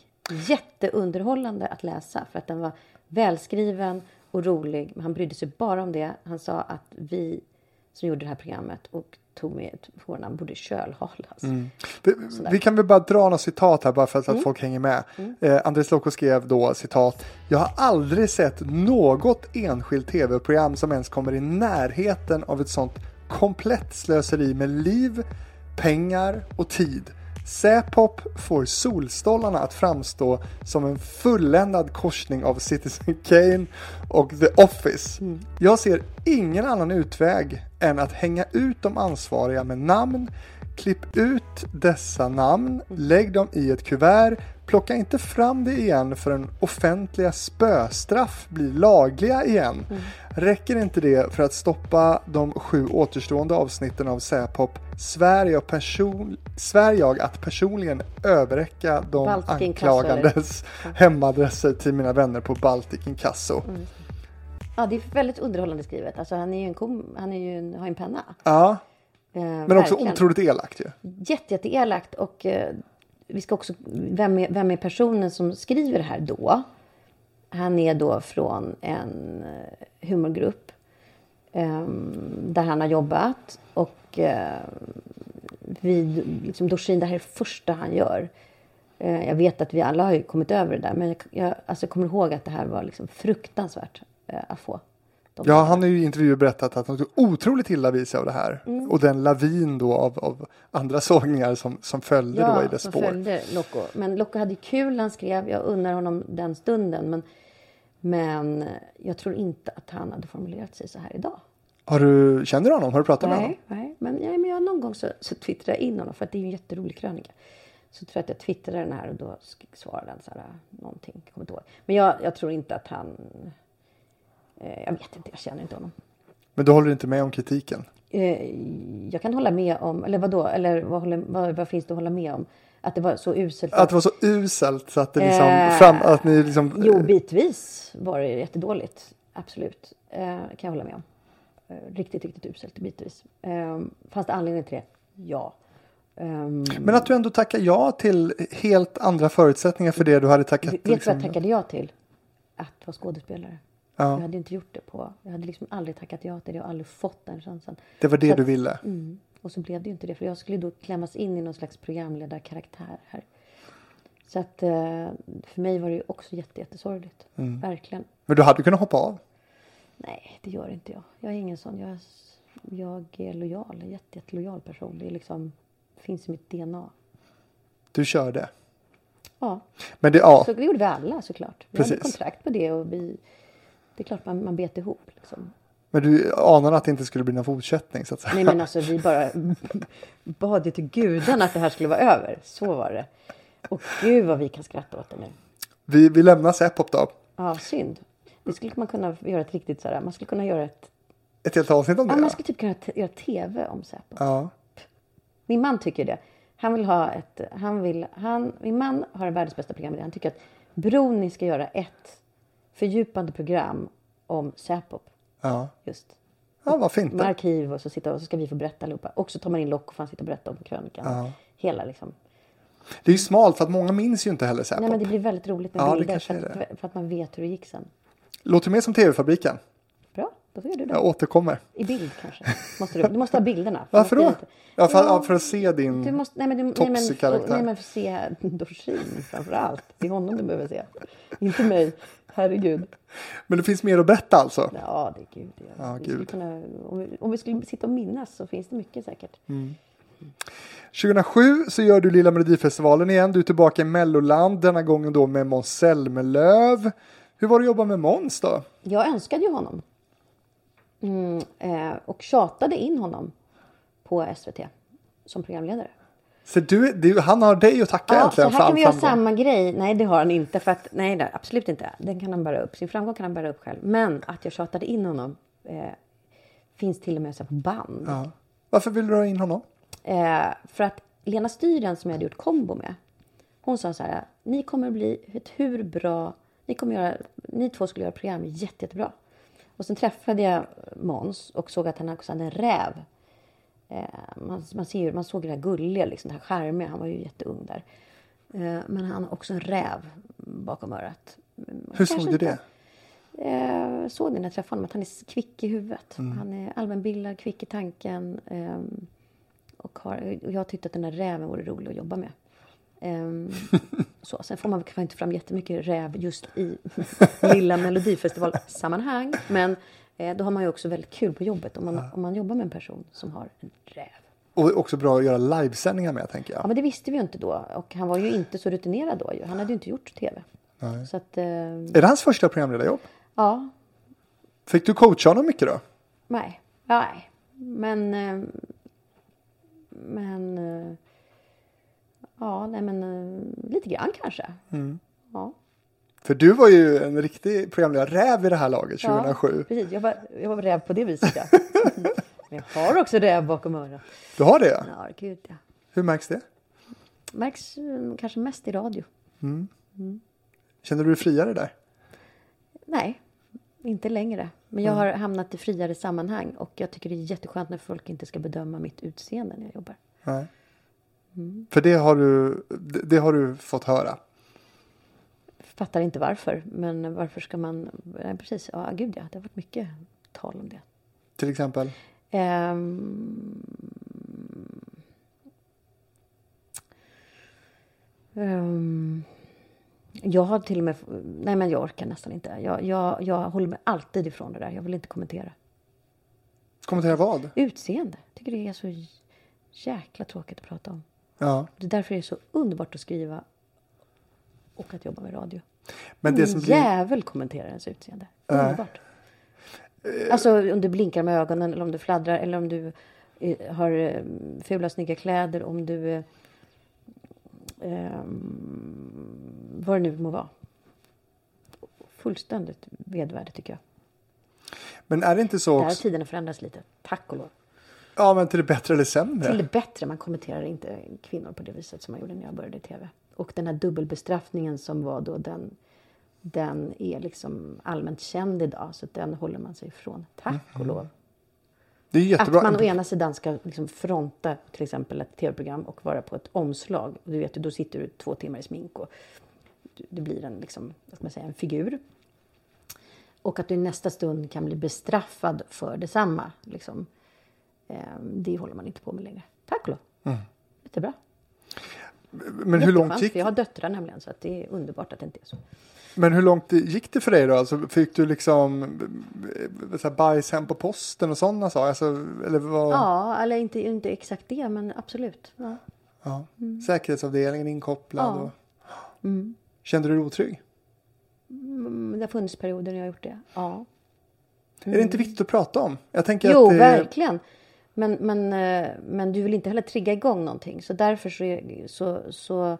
Jätteunderhållande att läsa för att den var välskriven och rolig. Men han brydde sig bara om det. Han sa att vi som gjorde det här programmet och tog med ett förnamn borde kölhalas. Vi, vi kan väl bara dra några citat här bara för Mm. att, att folk hänger med. Eh, Andres Locco skrev då citat. Jag har aldrig sett något enskilt tv-program som ens kommer i närheten av ett sånt komplett slöseri med liv, pengar och tid. Säpop får Solstolarna att framstå som en fulländad korsning av Citizen Kane och The Office. Jag ser ingen annan utväg än att hänga ut de ansvariga med namn, klipp ut dessa namn, lägg dem i ett kuvert, plocka inte fram det igen förrän offentliga spöstraff blir lagliga igen. Räcker inte det för att stoppa de sju återstående avsnitten av Säpop svär jag, person, svär jag att personligen överräcka de Baltic anklagandes hemadresser till mina vänner på Baltic Inkasso. Ja, det är väldigt underhållande skrivet. Alltså, han är ju en, kom, han är ju en, har en penna. Ja, Eh, men också verkligen. otroligt elakt ju. Jätte, jätteelakt. Och eh, vi ska också... Vem är, vem är personen som skriver det här då? Han är då från en eh, humorgrupp ehm, där han har jobbat. Och eh, vid liksom Dorsin, det här är det första han gör. Eh, jag vet att vi alla har ju kommit över det där. Men jag, jag alltså, kommer ihåg att det här var liksom fruktansvärt att få. Ja, han har ju i intervjuer berättat att han tog otroligt illa vid sig av det här. Mm. Och den lavin då av, av andra sågningar som, som följde då i dess spår. följde Loco. Men Loco hade kul när han skrev. Jag unnar honom den stunden. Men, men jag tror inte att han hade formulerat sig så här idag. Har du, känner du honom? Har du pratat med honom? Nej, nej. Men, nej, men jag någon gång så, så twittrade jag in honom. För att det är en jätterolig krönika. Så tror jag att jag twittrade den här och då svarade han så här någonting. Kommer inte ihåg. Men jag, jag tror inte att han... Eh, jag vet inte, jag känner inte honom. Men du håller inte med om kritiken? Eh, jag kan hålla med om, eller vad då? Eller vad, håller, vad, vad finns det att hålla med om? Att det var så uselt. Att det var så uselt så att det liksom, Eh, fram, att ni liksom... Jo, bitvis var det jättedåligt. Absolut. Eh, kan jag hålla med om. Eh, riktigt, riktigt uselt bitvis. Eh, fanns det anledning till det? Ja. Ehm, Men att du ändå tackar ja till helt andra förutsättningar för det du hade tackat. vet du vad liksom- jag tackade ja till? Att vara skådespelare. Jag ja, hade inte gjort det på... Jag hade liksom aldrig tackat ja till det och aldrig fått den chansen. det var det Så du ville. Mm. Och så blev det ju inte det, för jag skulle då klämmas in i någon slags programledarkaraktär här. Så att eh, för mig var det ju också jätte, jättesorgligt. Mm. Verkligen. Men du hade kunnat hoppa av. Nej, det gör inte jag. Jag är ingen sån. Jag är, jag är lojal. En jätte, jättelojal person. Det är liksom, finns i mitt DNA. Du körde. Ja, Men det, ja, så det gjorde vi alla såklart. Vi hade Precis. kontrakt på det och vi... Det är klart man, man bet ihop. Liksom. men du anade att det inte skulle bli någon fortsättning så att säga. Nej men alltså vi bara [LAUGHS] bad ju till gudarna att det här skulle vara över. Så var det. Och gud vad vi kan skratta åt det nu. Vi, vi lämnar Säpop då. Ja, synd. Det skulle man kunna göra ett riktigt sådär. Man skulle kunna göra ett... Ett helt avsnitt om det. Ja, man skulle typ kunna göra tv om Säpo. ja. Min man tycker det. Han vill ha ett... Han vill, han, min man har världens bästa program. Han tycker att Broni ska göra ett fördjupande program om Säpo. Ja. Just. ja, vad fint. Med arkiv och så, sitta, och så ska vi få berätta allihopa. Och så tar man in Lock och får han sitta och berätta om krönikan. Ja. Hela liksom. Det är ju smalt för att många minns ju inte heller Säpop. Nej men det blir väldigt roligt med Ja, bilder för att, för att man vet hur det gick sen. Låter mer som TV-fabriken. Då får du det. Jag återkommer. I bild kanske. Måste du, du måste ha bilderna. [LAUGHS] Varför då? Ja, för, Ja. för att se din... Du måste, nej men, du, nej, men, karaktär. nej men för att se Dorsin framför allt. Det är honom du behöver se. Inte mig. Herregud. Men det finns mer att berätta alltså? Ja, det är gud. Ja. Ja, vi gud. Kunna, om, vi, om vi skulle sitta och minnas så finns det mycket säkert. Mm. 2007 så gör du Lilla Melodifestivalen igen. Du är tillbaka i Melloland, denna gången då med Måns Zelmerlöw. Hur var det att jobba med Måns då? Jag önskade ju honom. Mm, eh, och tjatade in honom på SVT som programledare. Så du, du, han har dig att tacka Ja, så egentligen här för kan vi göra samma grej. Nej, det har han inte. För att, nej, det, absolut inte. Den kan han bära upp. Sin framgång kan han bära upp själv. Men att jag tjatade in honom eh, finns till och med så här på band. Ja. Varför vill du ha in honom? Eh, för att Lena Styren som jag hade gjort kombo med. Hon sa så här. Ni kommer bli ett hur bra. Ni, kommer göra, ni två skulle göra program jätte, jättebra. Och sen träffade jag Måns och såg att han också hade en räv. Eh, man, man, ser, ju- man såg det här gulliga, liksom, det här charmiga. Han var ju jätteung där. Eh, men han har också en räv bakom örat. Mm, Hur kanske såg du det? Eh, såg det när jag träffade honom, att han är kvick i huvudet. Han är allmänbildad, kvick i tanken. ehm, och, har, och jag tyckte att den där räven vore rolig att jobba med. Ehm, [LAUGHS] så, sen får man kanske inte fram jättemycket räv just i [LAUGHS] lilla melodifestivalsammanhang. Men eh, då har man ju också väldigt kul på jobbet om man, om man jobbar med en person som har en räv. Och också bra att göra livesändningar med tänker Ja, jag. men det visste vi ju inte då. Och han var ju inte så rutinerad då. ju. Han hade ju inte gjort tv. Så att, eh, Är det hans första programledarjobb? ja, Fick du coacha honom mycket då? Nej, nej. Men... eh, Men... eh, Ja, nej men eh, lite grann kanske. Ja. För du var ju en riktig programledare, räv i det här laget 2007. Ja, precis. Jag var, jag var räv på det viset, ja. [LAUGHS] Men jag har också räv bakom örat. Du har det? Ja, gud ja. Hur märks det? Märks eh, kanske mest i radio. Känner du dig friare där? Nej, inte längre. Men jag har hamnat i friare sammanhang och jag tycker det är jätteskönt när folk inte ska bedöma mitt utseende när jag jobbar. Nej. För det har, du, det, har du fått höra. Fattar inte varför, men varför ska man... Nej, precis, ja gud ja, det har varit mycket tal om det. Till exempel. Ehm. Ehm. jag har till och med... Nej, men jag orkar nästan inte. Jag, jag, jag håller mig alltid ifrån det där. Jag vill inte kommentera. Kommentera vad? Utseende. Tycker det är så jäkla tråkigt att prata om. Ja. Det är därför det är så underbart att skriva och att jobba med radio. Men det som blir... jävel kommenterar ens utseende. Underbart. Alltså om du blinkar med ögonen eller om du fladdrar eller om du eh, har eh, fula snygga kläder. Om du... Eh, ehm, vad det nu må vara. Fullständigt vedvärde tycker jag. Men är det inte så Där har tiderna förändrats lite. Tack och lov. Ja, men till det bättre eller sämre? Till det bättre. Man kommenterar inte kvinnor på det viset som man gjorde när jag började i tv. Och den här dubbelbestraffningen som var då den, den är liksom allmänt känd idag. Så att den håller man sig ifrån. Tack och lov. Det är Att jättebra. man å ena sidan ska liksom fronta till exempel ett tv-program och vara på ett omslag. Du vet, då sitter du två timmar i smink och du- blir en, liksom, vad ska man säga, en figur. Och att du i nästa stund kan bli bestraffad för detsamma. Liksom. Eh, det håller man inte på med längre. Tack och lov. Mm. Jättebra. Men hur långt gick Jag har döttrar nämligen så att det är underbart att det inte är så. Men hur långt gick det för dig då? Alltså, fick du liksom eh, så här, bajs hem på posten och sådana saker? Alltså, eller vad? Ja, eller inte, inte exakt det, men absolut. Ja. Ja. Säkerhetsavdelningen inkopplad. Ja. Och... Kände du dig otrygg? Mm, Det har funnits perioder när jag har gjort det. Ja. Är det inte viktigt att prata om? Jag tänker Jo, att det... verkligen. Men, men, eh, men du vill inte heller trigga igång någonting. Så därför så, så, så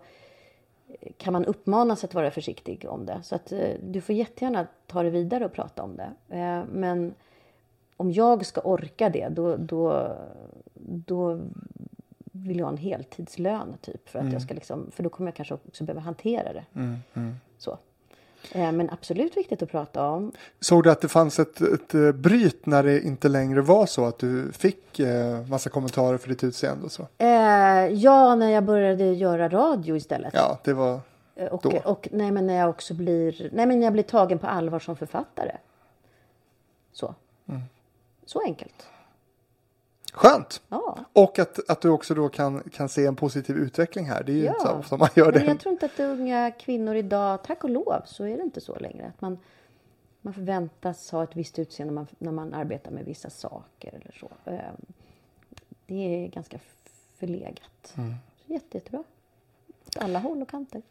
kan man uppmanas att vara försiktig om det. Så att eh, du får jättegärna ta det vidare och prata om det. Eh, Men om jag ska orka det, då, då, då vill jag ha en heltidslön typ. För, att jag ska liksom, för då kommer jag kanske också behöva hantera det. Så. Eh, Men absolut viktigt att prata om. Såg du att det fanns ett, ett eh, bryt när det inte längre var så att du fick eh, massa kommentarer för ditt utseende och så? Ja, när jag började göra radio istället. Ja, det var... Och, då. och nej, men när jag också blir, nej, men jag blir tagen på allvar som författare. Så. Mm. Så enkelt. Skönt! Ja. Och att, att du också då kan, kan se en positiv utveckling här. Det är ju Ja. inte så ofta man gör Men det. jag tror inte att unga kvinnor idag, tack och lov, så är det inte så längre. Att man, man förväntas ha ett visst utseende när man, när man arbetar med vissa saker eller så. Eh, Det är ganska förlegat. Mm. Så jätte, jättebra. Åt alla håll och kanter.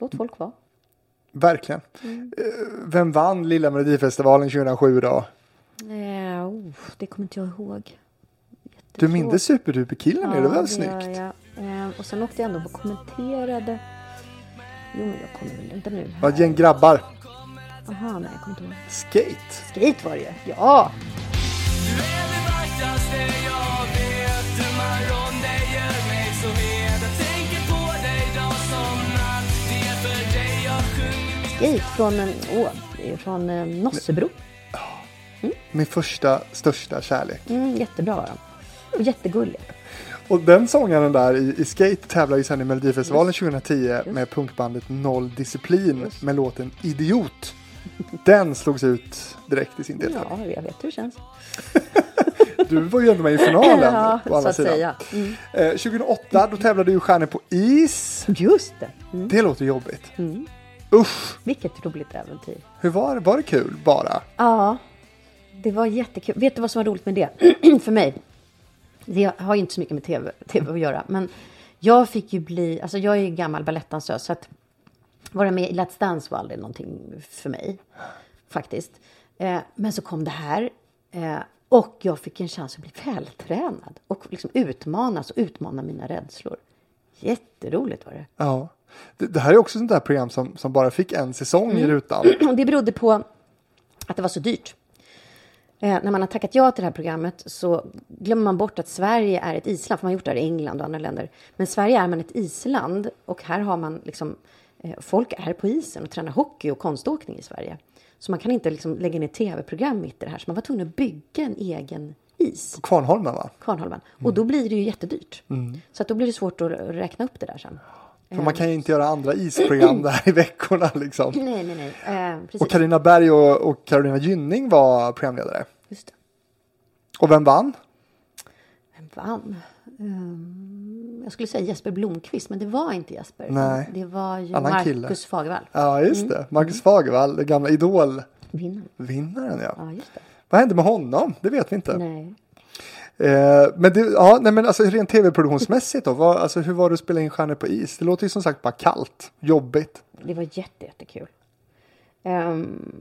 Låt folk vara. Verkligen. Mm. Eh, Vem vann Lilla Melodifestivalen 2007 då? Eh, oh, det kommer inte jag ihåg. Du minns superduperkillen, är det väl gör snyggt? jag. Eh, och sen åkte jag ändå och kommenterade. Jo, men jag kommer väl inte nu. Det var ett gäng grabbar. Aha, nej, jag kommer inte ihåg. Skate. Skate var det ju. Ja! Skate från, åh, det är från eh, Nossebro. Min första, största kärlek. Mm, jättebra var de. Och jättegulliga. Och den sångaren där i, i Skate tävlar ju sen i Melodifestivalen 2010 med punkbandet Noll Disciplin med låten Idiot. Den slogs ut direkt i sin deltävling. Ja, jag vet hur det känns. [LAUGHS] Du var ju ändå med i finalen [LAUGHS] Ja, så andra att sidan. säga. Mm. Eh, 2008 då tävlade ju Stjärnor på is. Just det. Mm. Det låter jobbigt. Usch, Vilket roligt äventyr. hur var det? Var det kul bara? Ja, det var jättekul. Vet du vad som var roligt med det? [CLEARS THROAT] För mig. Det har ju inte så mycket med TV, TV att göra. Men jag fick ju bli... Alltså jag är ju gammal balettdansös. Så att vara med i Let's Dance var aldrig någonting för mig. Faktiskt. Eh, men så kom det här. Eh, och jag fick en chans att bli vältränad. Och liksom utmanas och utmana mina rädslor. Jätteroligt var det. Ja. Det, det här är också sånt där program som, som bara fick en säsong Mm. i rutan. [CLEARS THROAT] Det berodde på att det var så dyrt. Eh, när man har tackat ja till det här programmet så glömmer man bort att Sverige är ett island, för man har gjort det här i England och andra länder. Men Sverige är man ett island och här har man liksom, eh, folk är på isen och tränar hockey och konståkning i Sverige. Så man kan inte liksom lägga ner tv-program mitt i det här, så man var tvungen att bygga en egen is. Kvarnholmen va? Kvarnholmen. Och då blir det ju jättedyrt. Så att då blir det svårt att räkna upp det där sen. För man kan ju inte göra andra isprogram [CLEARS THROAT] där i veckorna liksom. Nej, nej, nej. Eh. Och Karina Berg och, och Carolina Gynning var programledare. Just det. Och vem vann? Vem vann? Ehm, jag skulle säga Jesper Blomqvist, men det var inte Jesper. Nej. Det var ju Annan kille. Marcus Fagervall. Ja, just det. Marcus Fagervall, den gamla Idol-vinnaren. Vinnaren. Ja. Ja, just det. Vad hände med honom? Det vet vi inte. Nej. Eh, men det, ja, nej, men alltså rent tv-produktionsmässigt då? Vad, alltså, hur var det att spela in Stjärnor på is? Det låter ju som sagt bara kallt, jobbigt. Det var jätte, jättekul. Um,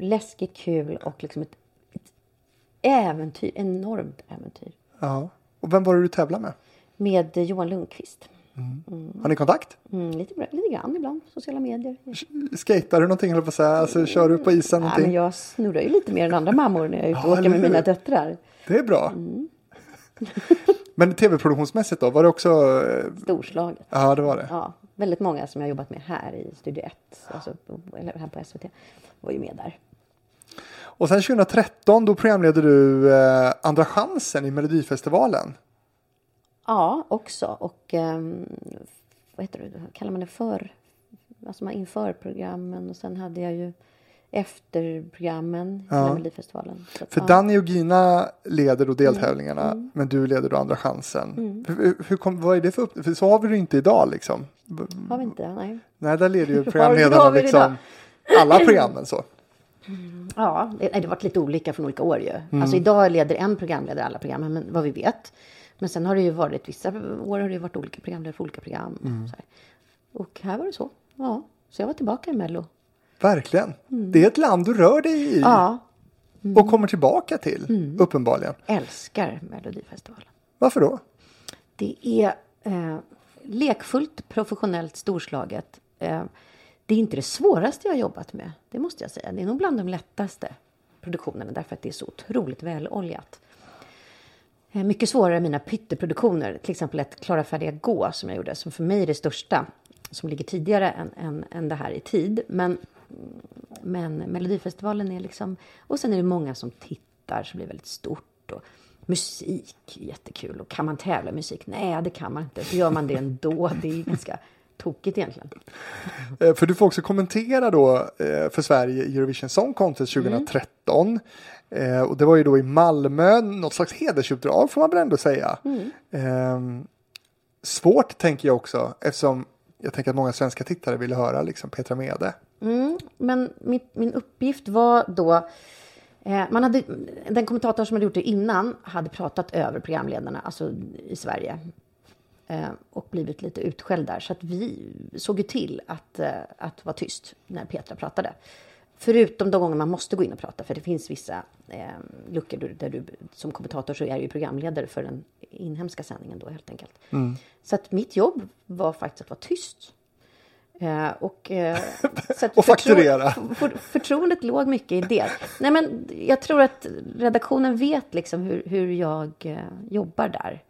läskigt kul och liksom ett, ett äventyr, enormt äventyr. Ja. Och vem var det du tävlade med? Med Johan Lundqvist. Har ni kontakt? Mm, lite, lite grann ibland, sociala medier. Ja, Skatar du någonting, eller på säga? Alltså, kör du på isen men någonting? jag snurrar ju lite mer än andra mammor när jag är ute och Ja, åker med mina döttrar. Det är bra. Mm. men tv-produktionsmässigt då? Var det också... eh, Storslaget. Ja, det var det. Ja, väldigt många som jag jobbat med här i Studio 1, alltså, eller här på SVT, var ju med där. Och sen 2013 då programledde du eh, Andra chansen i Melodifestivalen. Ja, också. Och ehm, vad heter det, kallar man det för? Alltså man inför programmen och sen hade jag ju efter programmen Ja. i Melodifestivalen. För ja. Danny och Gina leder då deltävlingarna, men du leder då Andra chansen. Hur, hur kom, vad är det för upp, För så har vi det inte idag liksom. Har vi inte? Nej. Nej, där leder ju [LAUGHS] programledarna liksom alla programmen så. Ja, det, det har varit lite olika från olika år ju. Mm. Alltså idag leder en programledare alla programmen, men vad vi vet. Men sen har det ju varit, vissa år har det varit olika programledare för olika program. Mm. Här. Och här var det så. Ja, så jag var tillbaka i Mello. Verkligen. Det är ett land du rör dig i Mm. Ja, och kommer tillbaka till, uppenbarligen. älskar Melodifestivalen. Varför då? Det är eh, lekfullt, professionellt, storslaget. Eh, det är inte det svåraste jag har jobbat med, det måste jag säga. Det är nog bland de lättaste produktionerna därför att det är så otroligt väloljat. Eh, mycket svårare än mina pytteproduktioner, till exempel ett Klara färdiga gå som jag gjorde, som för mig är det största, som ligger tidigare än, än, än det här i tid. Men, men Melodifestivalen är liksom, och sen är det många som tittar så det blir väldigt stort. Och, Musik är jättekul. Och kan man tävla i musik? Nej, det kan man inte. Så gör man det ändå. Det är ganska tokigt egentligen. Eh, För du får också kommentera då eh, för Sverige Eurovision Song Contest 2013. Eh, Och det var ju då i Malmö, något slags hedersuppdrag får man väl ändå säga. Eh, Svårt tänker jag också eftersom jag tänker att många svenska tittare ville höra liksom Petra Mede. Mm, men mitt, min uppgift var då... Eh, man hade, den kommentator som hade gjort det innan hade pratat över programledarna, alltså i Sverige. Eh, och blivit lite utskälld där. Så att vi såg ju till att, eh, att vara tyst när Petra pratade. Förutom de gånger man måste gå in och prata, för det finns vissa eh, luckor där, du som kommentator så är du ju programledare för den inhemska sändningen då helt enkelt. Så att mitt jobb var faktiskt att vara tyst. Eh, och, eh, [LAUGHS] så Och fakturera. förtro- för, förtroendet låg mycket i det. Nej, men jag tror att redaktionen vet liksom hur, hur jag eh, jobbar där.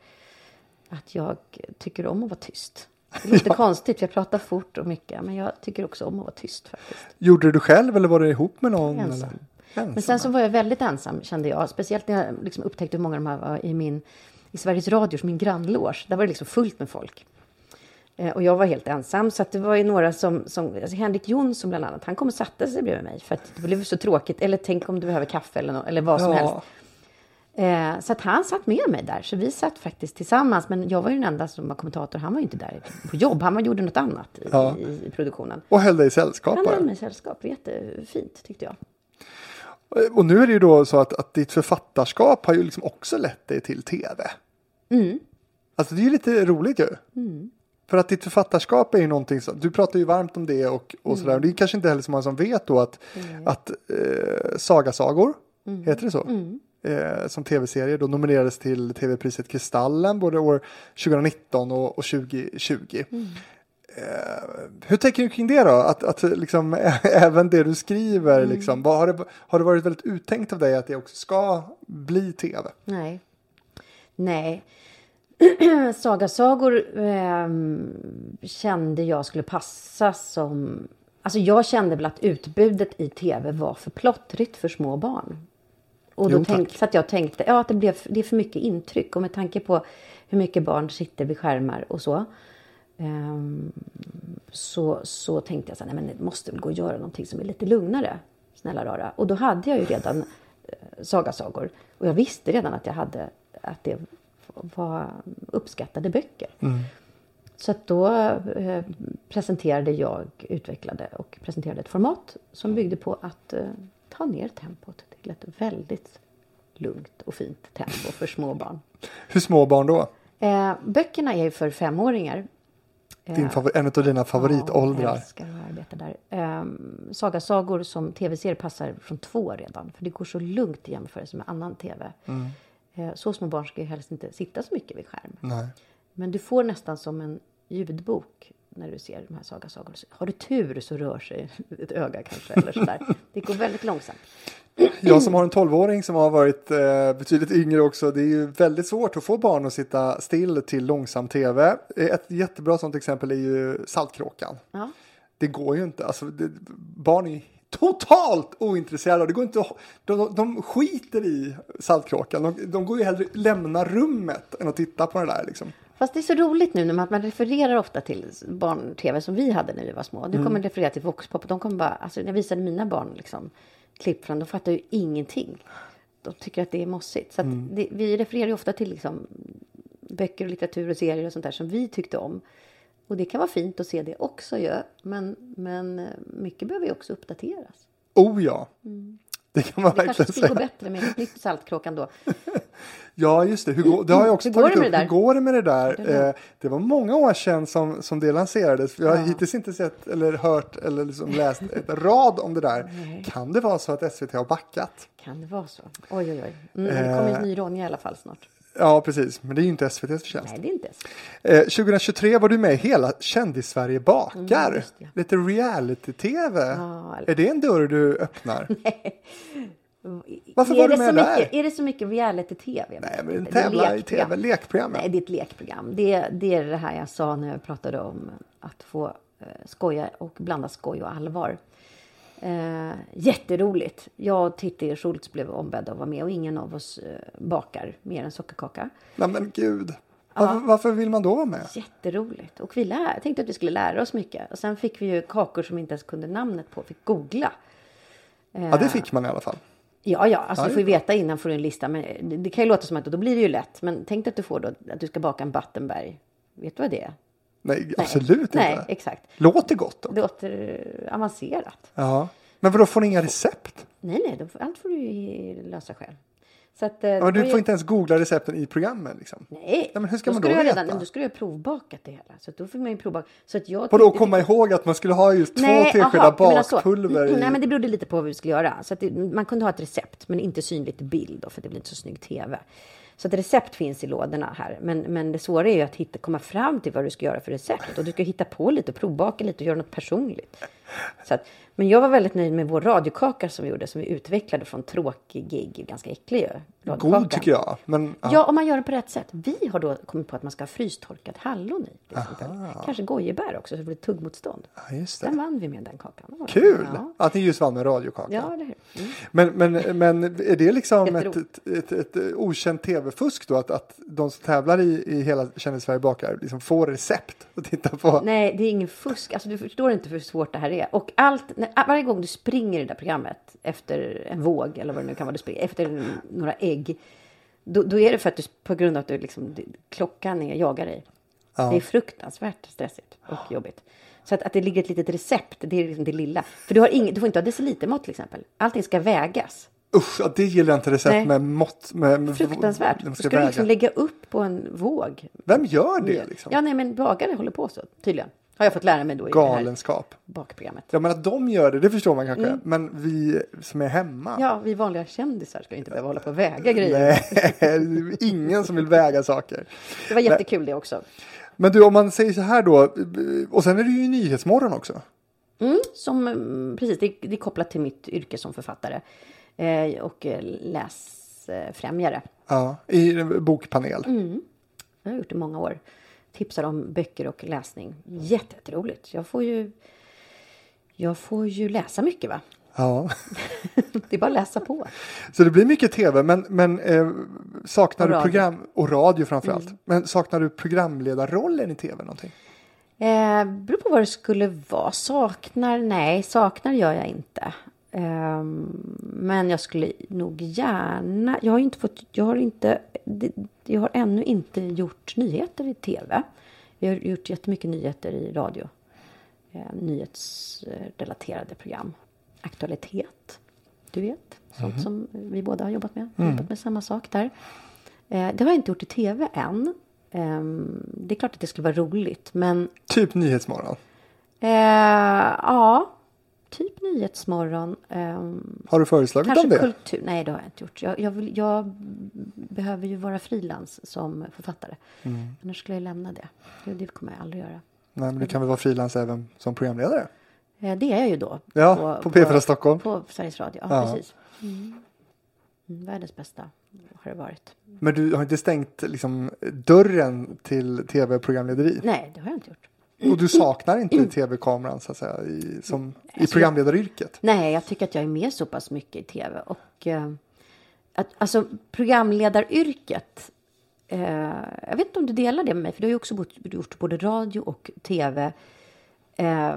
Att jag tycker om att vara tyst. Det låter [LAUGHS] konstigt, för jag pratar fort och mycket. Men jag tycker också om att vara tyst faktiskt. Gjorde du det själv eller var det ihop med någon? Ensam. Eller? Men sen så var jag väldigt ensam kände jag. Speciellt när jag liksom upptäckte hur många de här var i min i Sveriges Radios, min grannloge. Där var det liksom fullt med folk. Eh, och jag var helt ensam. Så att det var ju några som, som alltså Henrik Jonsson bland annat, han kom och satte sig bredvid mig. För att det blev så tråkigt. Eller tänk om du behöver kaffe eller, nå- eller vad som Ja. helst. Eh, så att han satt med mig där. Så vi satt faktiskt tillsammans. Men jag var ju den enda som var kommentator. Han var ju inte där på jobb. Han var, gjorde något annat i, Ja. i, i produktionen. Och höll dig sällskap Han höll mig sällskap. Jättefint tyckte jag. Och nu är det ju då så att, att ditt författarskap har ju liksom också lett dig till tv. Mm. Alltså det är ju lite roligt ju. För att ditt författarskap är ju någonting som, du pratar ju varmt om det och, och Mm. sådär. Det är kanske inte heller så många som vet då att, att eh, Sagasagor, Mm. heter det så? Eh, som tv-serie då nominerades till tv-priset Kristallen både år 2019 och, och 2020. Mm. Eh, hur tänker du kring det då? Att, att liksom, [LAUGHS] även det du skriver, Mm. liksom, vad, har, det, har det varit väldigt uttänkt av dig att det också ska bli tv? Nej. Nej. [CLEARS THROAT] Sagasagor ehm, kände jag skulle passa som... Alltså jag kände väl att utbudet i tv var för plottrigt för små barn. Och då Jo, tänk, så att jag tänkte ja, att det, blev, det är för mycket intryck. Och med tanke på hur mycket barn sitter vid skärmar och så. ehm, så, så tänkte jag så här, nej men det måste väl gå att göra någonting som är lite lugnare. Snälla rara. Och då hade jag ju redan eh, sagasagor. Och jag visste redan att jag hade, att det var uppskattade böcker. Så att då eh, presenterade jag, utvecklade och presenterade ett format som byggde på att eh, ta ner tempot till ett väldigt lugnt och fint tempo för små barn. Hur små barn då? Eh, böckerna är ju för femåringar. Din favor- en av dina Ja, favoritåldrar. jag älskar att arbeta där. Um, sagasagor som tv-serie passar från två redan. För det går så lugnt i jämförelse med annan tv. Mm. Eh, så små barn ska ju helst inte sitta så mycket vid skärm. Nej. Men du får nästan som en ljudbok när du ser de här sagasagorna. Har du tur så rör sig ett öga kanske. Eller sådär. Det går väldigt långsamt. Jag som har en 12-åring som har varit eh, betydligt yngre också. Det är ju väldigt svårt att få barn att sitta still till långsam tv. Ett jättebra sånt exempel är ju Saltkråkan. Ja. Det går ju inte. Alltså, det, barn är totalt ointresserade. Det går inte att, de, de, skiter i Saltkråkan. De, de går ju hellre lämna rummet än att titta på det där. Liksom. Fast det är så roligt nu när man, man refererar ofta till barn-tv som vi hade när vi var små. Nu kommer man referera till Voxpop. De kommer bara, alltså när jag visade mina barn liksom, klipp från, de fattar ju ingenting. De tycker att det är mossigt. Så att det, vi refererar ju ofta till liksom, böcker och litteratur och serier och sånt där som vi tyckte om. Och det kan vara fint att se det också ju. Men, men eh, mycket behöver ju också uppdateras. Oh ja. Det kan man Det kanske verkligen skulle gå säga. bättre med ett nytt Saltkråkan då. [LAUGHS] Ja, just det. Hur går, det har jag också Hur går tagit upp. det där? Hur går det med det där? Det var- Eh, det var många år sedan som, som det lanserades. Jag har Ja. hittills inte sett eller hört eller liksom läst ett [LAUGHS] rad om det där. Kan det vara så att SVT har backat? Kan det vara så? Oj, oj, oj. Mm, det kommer en ny Ronja i alla fall snart. Ja, precis. Men det är ju inte SVTs förtjänst. Nej, det är inte. Eh, 2023 var du med i hela Kändis-Sverige bakar. Mm, det. Lite reality-tv. Ja, eller- Är det en dörr du öppnar? [LAUGHS] Varför är var du med så där? Mycket, är det så mycket reality-tv? Nej, men tävla Det är i tv, lekprogram. Nej, det är ett lekprogram. Det, det är det här jag sa när jag pratade om att få eh, skoja och blanda skoj och allvar. Eh, jätteroligt. Jag och Titti Schultz blev ombedda att vara med och ingen av oss eh, bakar mer än sockerkaka. Nej, men gud. Varför, varför vill man då vara med? Jätteroligt. Och vi lär, tänkte att vi skulle lära oss mycket. Och sen fick vi ju kakor som vi inte ens kunde namnet på. Fick googla. Ja, det fick man i alla fall. Ja, ja, alltså du får ju veta innan får du en lista. Men det, det kan ju låta som att då blir det ju lätt. Men tänk dig att du får då att du ska baka en Battenberg. Vet du vad det är? Nej, absolut inte. Nej, exakt. Låter gott då. Låter eh, avancerat. Ja. Men vadå, får ni inga recept? Nej, nej, då, allt får du lösa själv. Så att, eh, Ja, du får inte ens googla recepten i programmen liksom. Nej, Ja, men hur ska då man då veta? redan, Då ska du ha provbakat det hela. Så då fick man ju provbaka. Så att jag Vadå tyckte- komma ihåg att man skulle ha just två Nej, teskedar menar så. bakpulver i... Nej, men det berodde lite på vad vi skulle göra. Så det, man kunde ha ett recept, men inte synligt bild då, för det blir inte så snygg tv. Så att recept finns i lådorna här. Men, men det svåra är ju att hitta, komma fram till vad du ska göra för recept. Och du ska hitta på lite och provbaka lite och göra något personligt. Så att, men jag var väldigt nöjd med vår radiokaka som vi gjorde, som vi utvecklade från tråkig, ganska äcklig ju. God tycker jag. Men, ja. Ja, om man gör det på rätt sätt. Vi har då kommit på att man ska ha frystorkat hallon i. Kanske gojibär också, så det blir tuggmotstånd. Ja, just Den det. vann vi med den kakan. Det Kul Ja, att ni just vann med radiokaka. ja eller hur? Mm. Men, men, men är det liksom ett, ett, ett, ett okänt tv-fusk då? Att, att de som tävlar i, i hela Kändis-Sverige bakar liksom får recept att titta på? Nej, det är ingen fusk. Alltså, du förstår inte hur svårt det här är. Och allt, när, varje gång du springer i det där programmet efter en våg eller vad det nu kan vara, du springer, efter några ägg. Då, då är det för att du, på grund av att du liksom, klockan är, jagar dig. Ja. Det är fruktansvärt stressigt och jobbigt. Så att, att det ligger ett litet recept, det är liksom det lilla. För du, har ing, du får inte ha decilitermått till exempel. Allting ska vägas. Usch, ja, det gillar jag inte recept Nej. med mått. Med, med, Fruktansvärt. ska ska du liksom lägga upp på en våg. Vem gör det liksom? Ja, nej, men bagare håller på så, tydligen. Har jag fått lära mig då i det här Galenskap. bakprogrammet. Ja men att de gör det, det förstår man kanske. Men vi som är hemma. Mm. Ja, vi vanliga kändisar ska inte behöva hålla på och väga grejer. Nej, [LAUGHS] ingen som vill väga saker. Det var jättekul det också. Men du, om man säger så här då. Och sen är det ju Nyhetsmorgon också. Mm, som, mm, precis, det, det är kopplat till mitt yrke som författare eh, och eh, läsfrämjare. Ja, i bokpanel. Mm. Jag har gjort det i många år. Tipsar om böcker och läsning. Jätte- Jätteroligt. Jag får ju, jag får ju läsa mycket va? Ja. [LAUGHS] Det är bara att läsa på. Så det blir mycket tv, men, men eh, saknar du program, och radio framförallt. Men saknar du programledarrollen i tv någonting? Eh, beror på vad det skulle vara. Saknar? Nej, saknar gör jag inte. Ehm, men jag skulle nog gärna... Jag har inte fått... Jag har inte... Jag har ännu inte gjort nyheter i tv. Jag har gjort jättemycket nyheter i radio. Eh, nyhetsrelaterade program. Aktualitet. Du vet. Sånt som vi båda har jobbat med. Jobbat med samma sak där. Eh, det har jag inte gjort i tv än. Ehm, det är klart att det skulle vara roligt, men Typ Nyhetsmorgon. ja, typ Nyhetsmorgon. ehm, Har du föreslagit om kanske det? kultur. Nej, det har jag inte gjort. Jag, jag, vill, jag behöver ju vara frilans som författare. Mm. Annars skulle jag lämna det. det. Det kommer jag aldrig göra. Nej, men du kan väl vara frilans även som programledare? Eh, det är jag ju då. Ja, på P4 Stockholm. På Sveriges Radio, ja, Ja. precis. Mm. Mm, världens bästa har det varit. Men du har inte stängt liksom, dörren till tv-programlederi? Nej, det har jag inte gjort. Och du saknar inte tv-kameran så att säga i, som, i Alltså, programledaryrket? Nej, jag tycker att jag är med så pass mycket i tv. Och, eh, att, alltså programledaryrket. Eh, jag vet inte om du delar det med mig, för du har ju också gjort både radio och tv. Eh,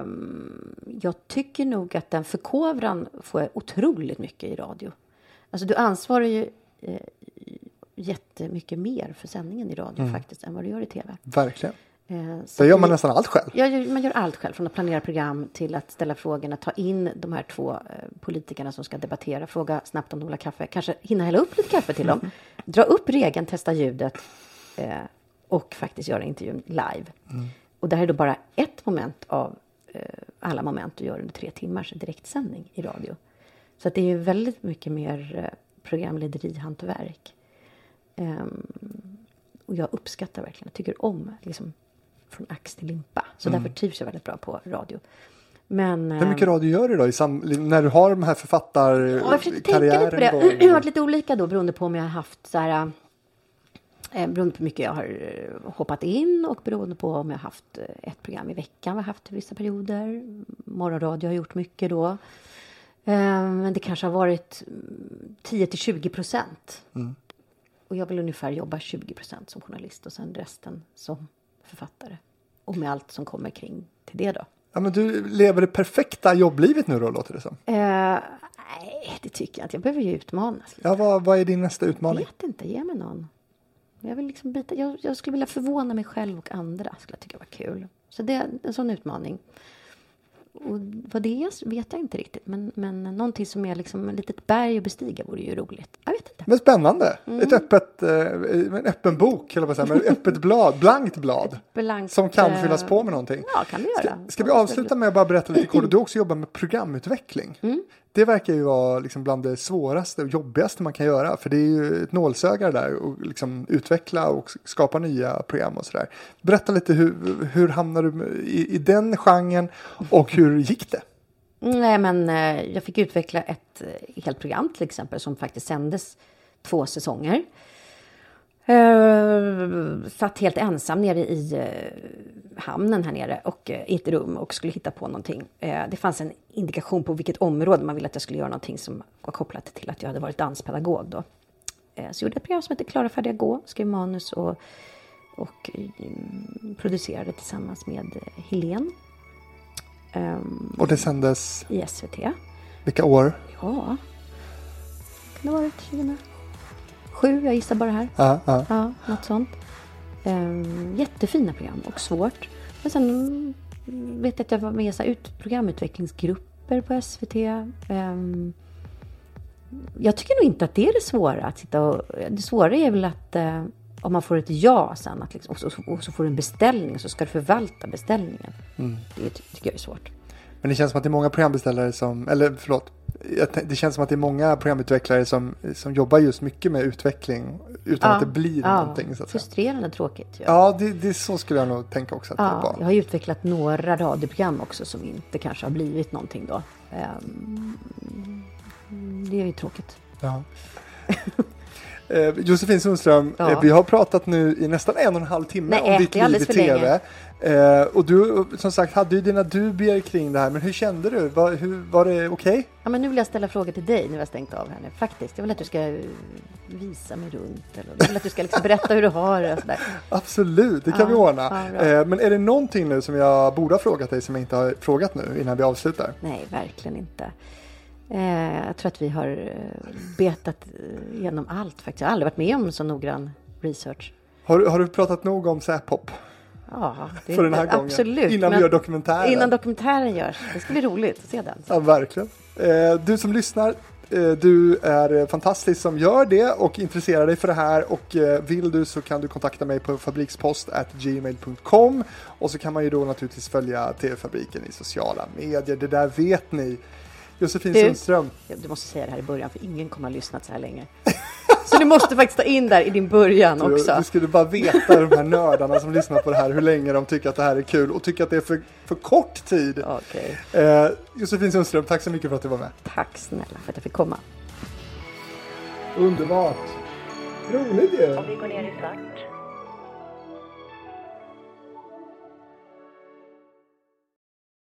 jag tycker nog att den förkovran får jag otroligt mycket i radio. Alltså du ansvarar ju eh, jättemycket mer för sändningen i radio faktiskt än vad du gör i tv. Verkligen. Eh, så Där gör man nästan allt själv. Ja, man gör allt själv, från att planera program till att ställa frågorna, ta in de här två eh, politikerna som ska debattera, fråga snabbt om de vill ha kaffe, kanske hinna hälla upp lite kaffe till dem, dra upp regeln, testa ljudet eh, och faktiskt göra intervjun live. Och det här är då bara ett moment av alla moment du gör under tre timmars direktsändning i radio. Så det är ju väldigt mycket mer programlederihantverk. Ehm, och jag uppskattar verkligen, jag tycker om liksom, från ax till limpa. Så därför trivs jag väldigt bra på radio. Men, Hur mycket radio gör du då när du har de här Ja, jag försöker tänka lite på det. författarkarriären [CLEARS THROAT] Det har varit lite olika då beroende på om jag har haft så här. Eh, beroende på hur mycket jag har eh, hoppat in och beroende på om jag har haft eh, ett program i veckan. Vi har haft vissa perioder. Morgonradio har gjort mycket då. Eh, men det kanske har varit mm, 10 till 20 procent. Och jag vill ungefär jobba 20 procent som journalist och sen resten som författare. Och med allt som kommer kring till det då. Ja, men du lever det perfekta jobblivet nu då, låter det som. Eh, nej, det tycker jag inte. Jag behöver ju utmanas. Ja, vad, vad är din nästa Jag utmaning? vet inte, ge mig någon. Jag vill liksom byta. Jag, jag skulle vilja förvåna mig själv och andra. Skulle jag tycka var kul. Så det är en sån utmaning. Och vad det är vet jag inte riktigt. Men, men någonting som är liksom ett litet berg att bestiga vore ju roligt. Jag vet inte. Men spännande! Mm. Ett öppet, eh, en öppen bok, eller vad säger man, ett öppet blad, blankt blad. Blankt, Som kan eh, fyllas på med någonting. Ja, kan det Ska, göra. ska vi avsluta med att bara berätta lite kort, [CLEARS THROAT] du också jobbar med programutveckling. Mm. Det verkar ju vara liksom bland det svåraste och jobbigaste man kan göra, för det är ju ett nålsöga där och liksom utveckla och skapa nya program och sådär. Berätta lite hur, hur hamnade du i, i den genren och hur hur gick det? Nej, men eh, jag fick utveckla ett eh, helt program till exempel som faktiskt sändes två säsonger. Uh, satt helt ensam nere i uh, hamnen här nere och uh, i ett rum och skulle hitta på någonting. Uh, det fanns en indikation på vilket område man ville att jag skulle göra någonting som var kopplat till att jag hade varit danspedagog då. Så gjorde jag ett program som hette Klara, färdiga, gå, skrev manus och, och mm, producerade tillsammans med Helene Ehm, Och det sändes i SVT. vilka år? Ja. Kan det ha varit 2007? Jag gissar bara här. Ja, ja. Ja, något sånt. Ehm, jättefina program och svårt. Men sen vet jag att jag var med i ut, programutvecklingsgrupper på SVT. Ehm, jag tycker nog inte att det är det svåra. Att sitta och, det svåra är väl att eh, om man får ett ja sen att liksom, och, så, och så får du en beställning så ska du förvalta beställningen. Det ty- tycker jag är svårt. Men det känns som att det är många programbeställare som, eller förlåt, det känns som att det är många programutvecklare som, som jobbar just mycket med utveckling utan att det blir någonting. Så att säga. frustrerande tråkigt. Ja. Ja, det, det, så skulle jag nog tänka också att det Ja, var. jag har utvecklat några radioprogram också som inte kanske har blivit någonting då. Ehm, det är ju tråkigt. Ja. [LAUGHS] Eh, Josefin Sundström, Ja. eh, vi har pratat nu i nästan en och en halv timme Nej, om ditt liv i tv. Eh, och du som sagt hade ju dina dubier kring det här, men hur kände du? Var, hur, var det okej? Ja, men nu vill jag ställa frågor till dig vi har stängt av här nu. Faktiskt. Jag vill att du ska eh, visa mig runt. Eller jag vill att du ska liksom berätta hur du har det sådär. [LAUGHS] Absolut, det kan Ja, vi ordna. ja, eh, men är det någonting nu som jag borde ha frågat dig som jag inte har frågat nu innan vi avslutar? Nej, verkligen inte. Eh, jag tror att vi har eh, betat eh, igenom allt faktiskt. Jag har aldrig varit med om så noggrann research. Har, du- har du pratat nog om Säpop Ja, det, för den här gången? absolut. Innan vi gör dokumentären? Innan dokumentären görs. Det ska bli roligt att se den. Ja, verkligen. Eh, du som lyssnar, du är fantastisk som gör det och intresserar dig för det här och vill du så kan du kontakta mig på fabrikspost@gmail.com och så kan man ju då naturligtvis följa TV-fabriken i sociala medier. Det där vet ni. Josefin Du. Sundström, Du måste säga det här i början för ingen kommer att ha lyssnat så här länge. Så du måste faktiskt ta in där i din början du, också. du skulle bara veta de här nördarna som lyssnar på det här hur länge de tycker att det här är kul och tycker att det är för, för kort tid. Okej. Eh, Josefin Sundström, tack så mycket för att du var med. Tack snälla för att jag fick komma. Underbart! Roligt ju! Om vi går ner i svart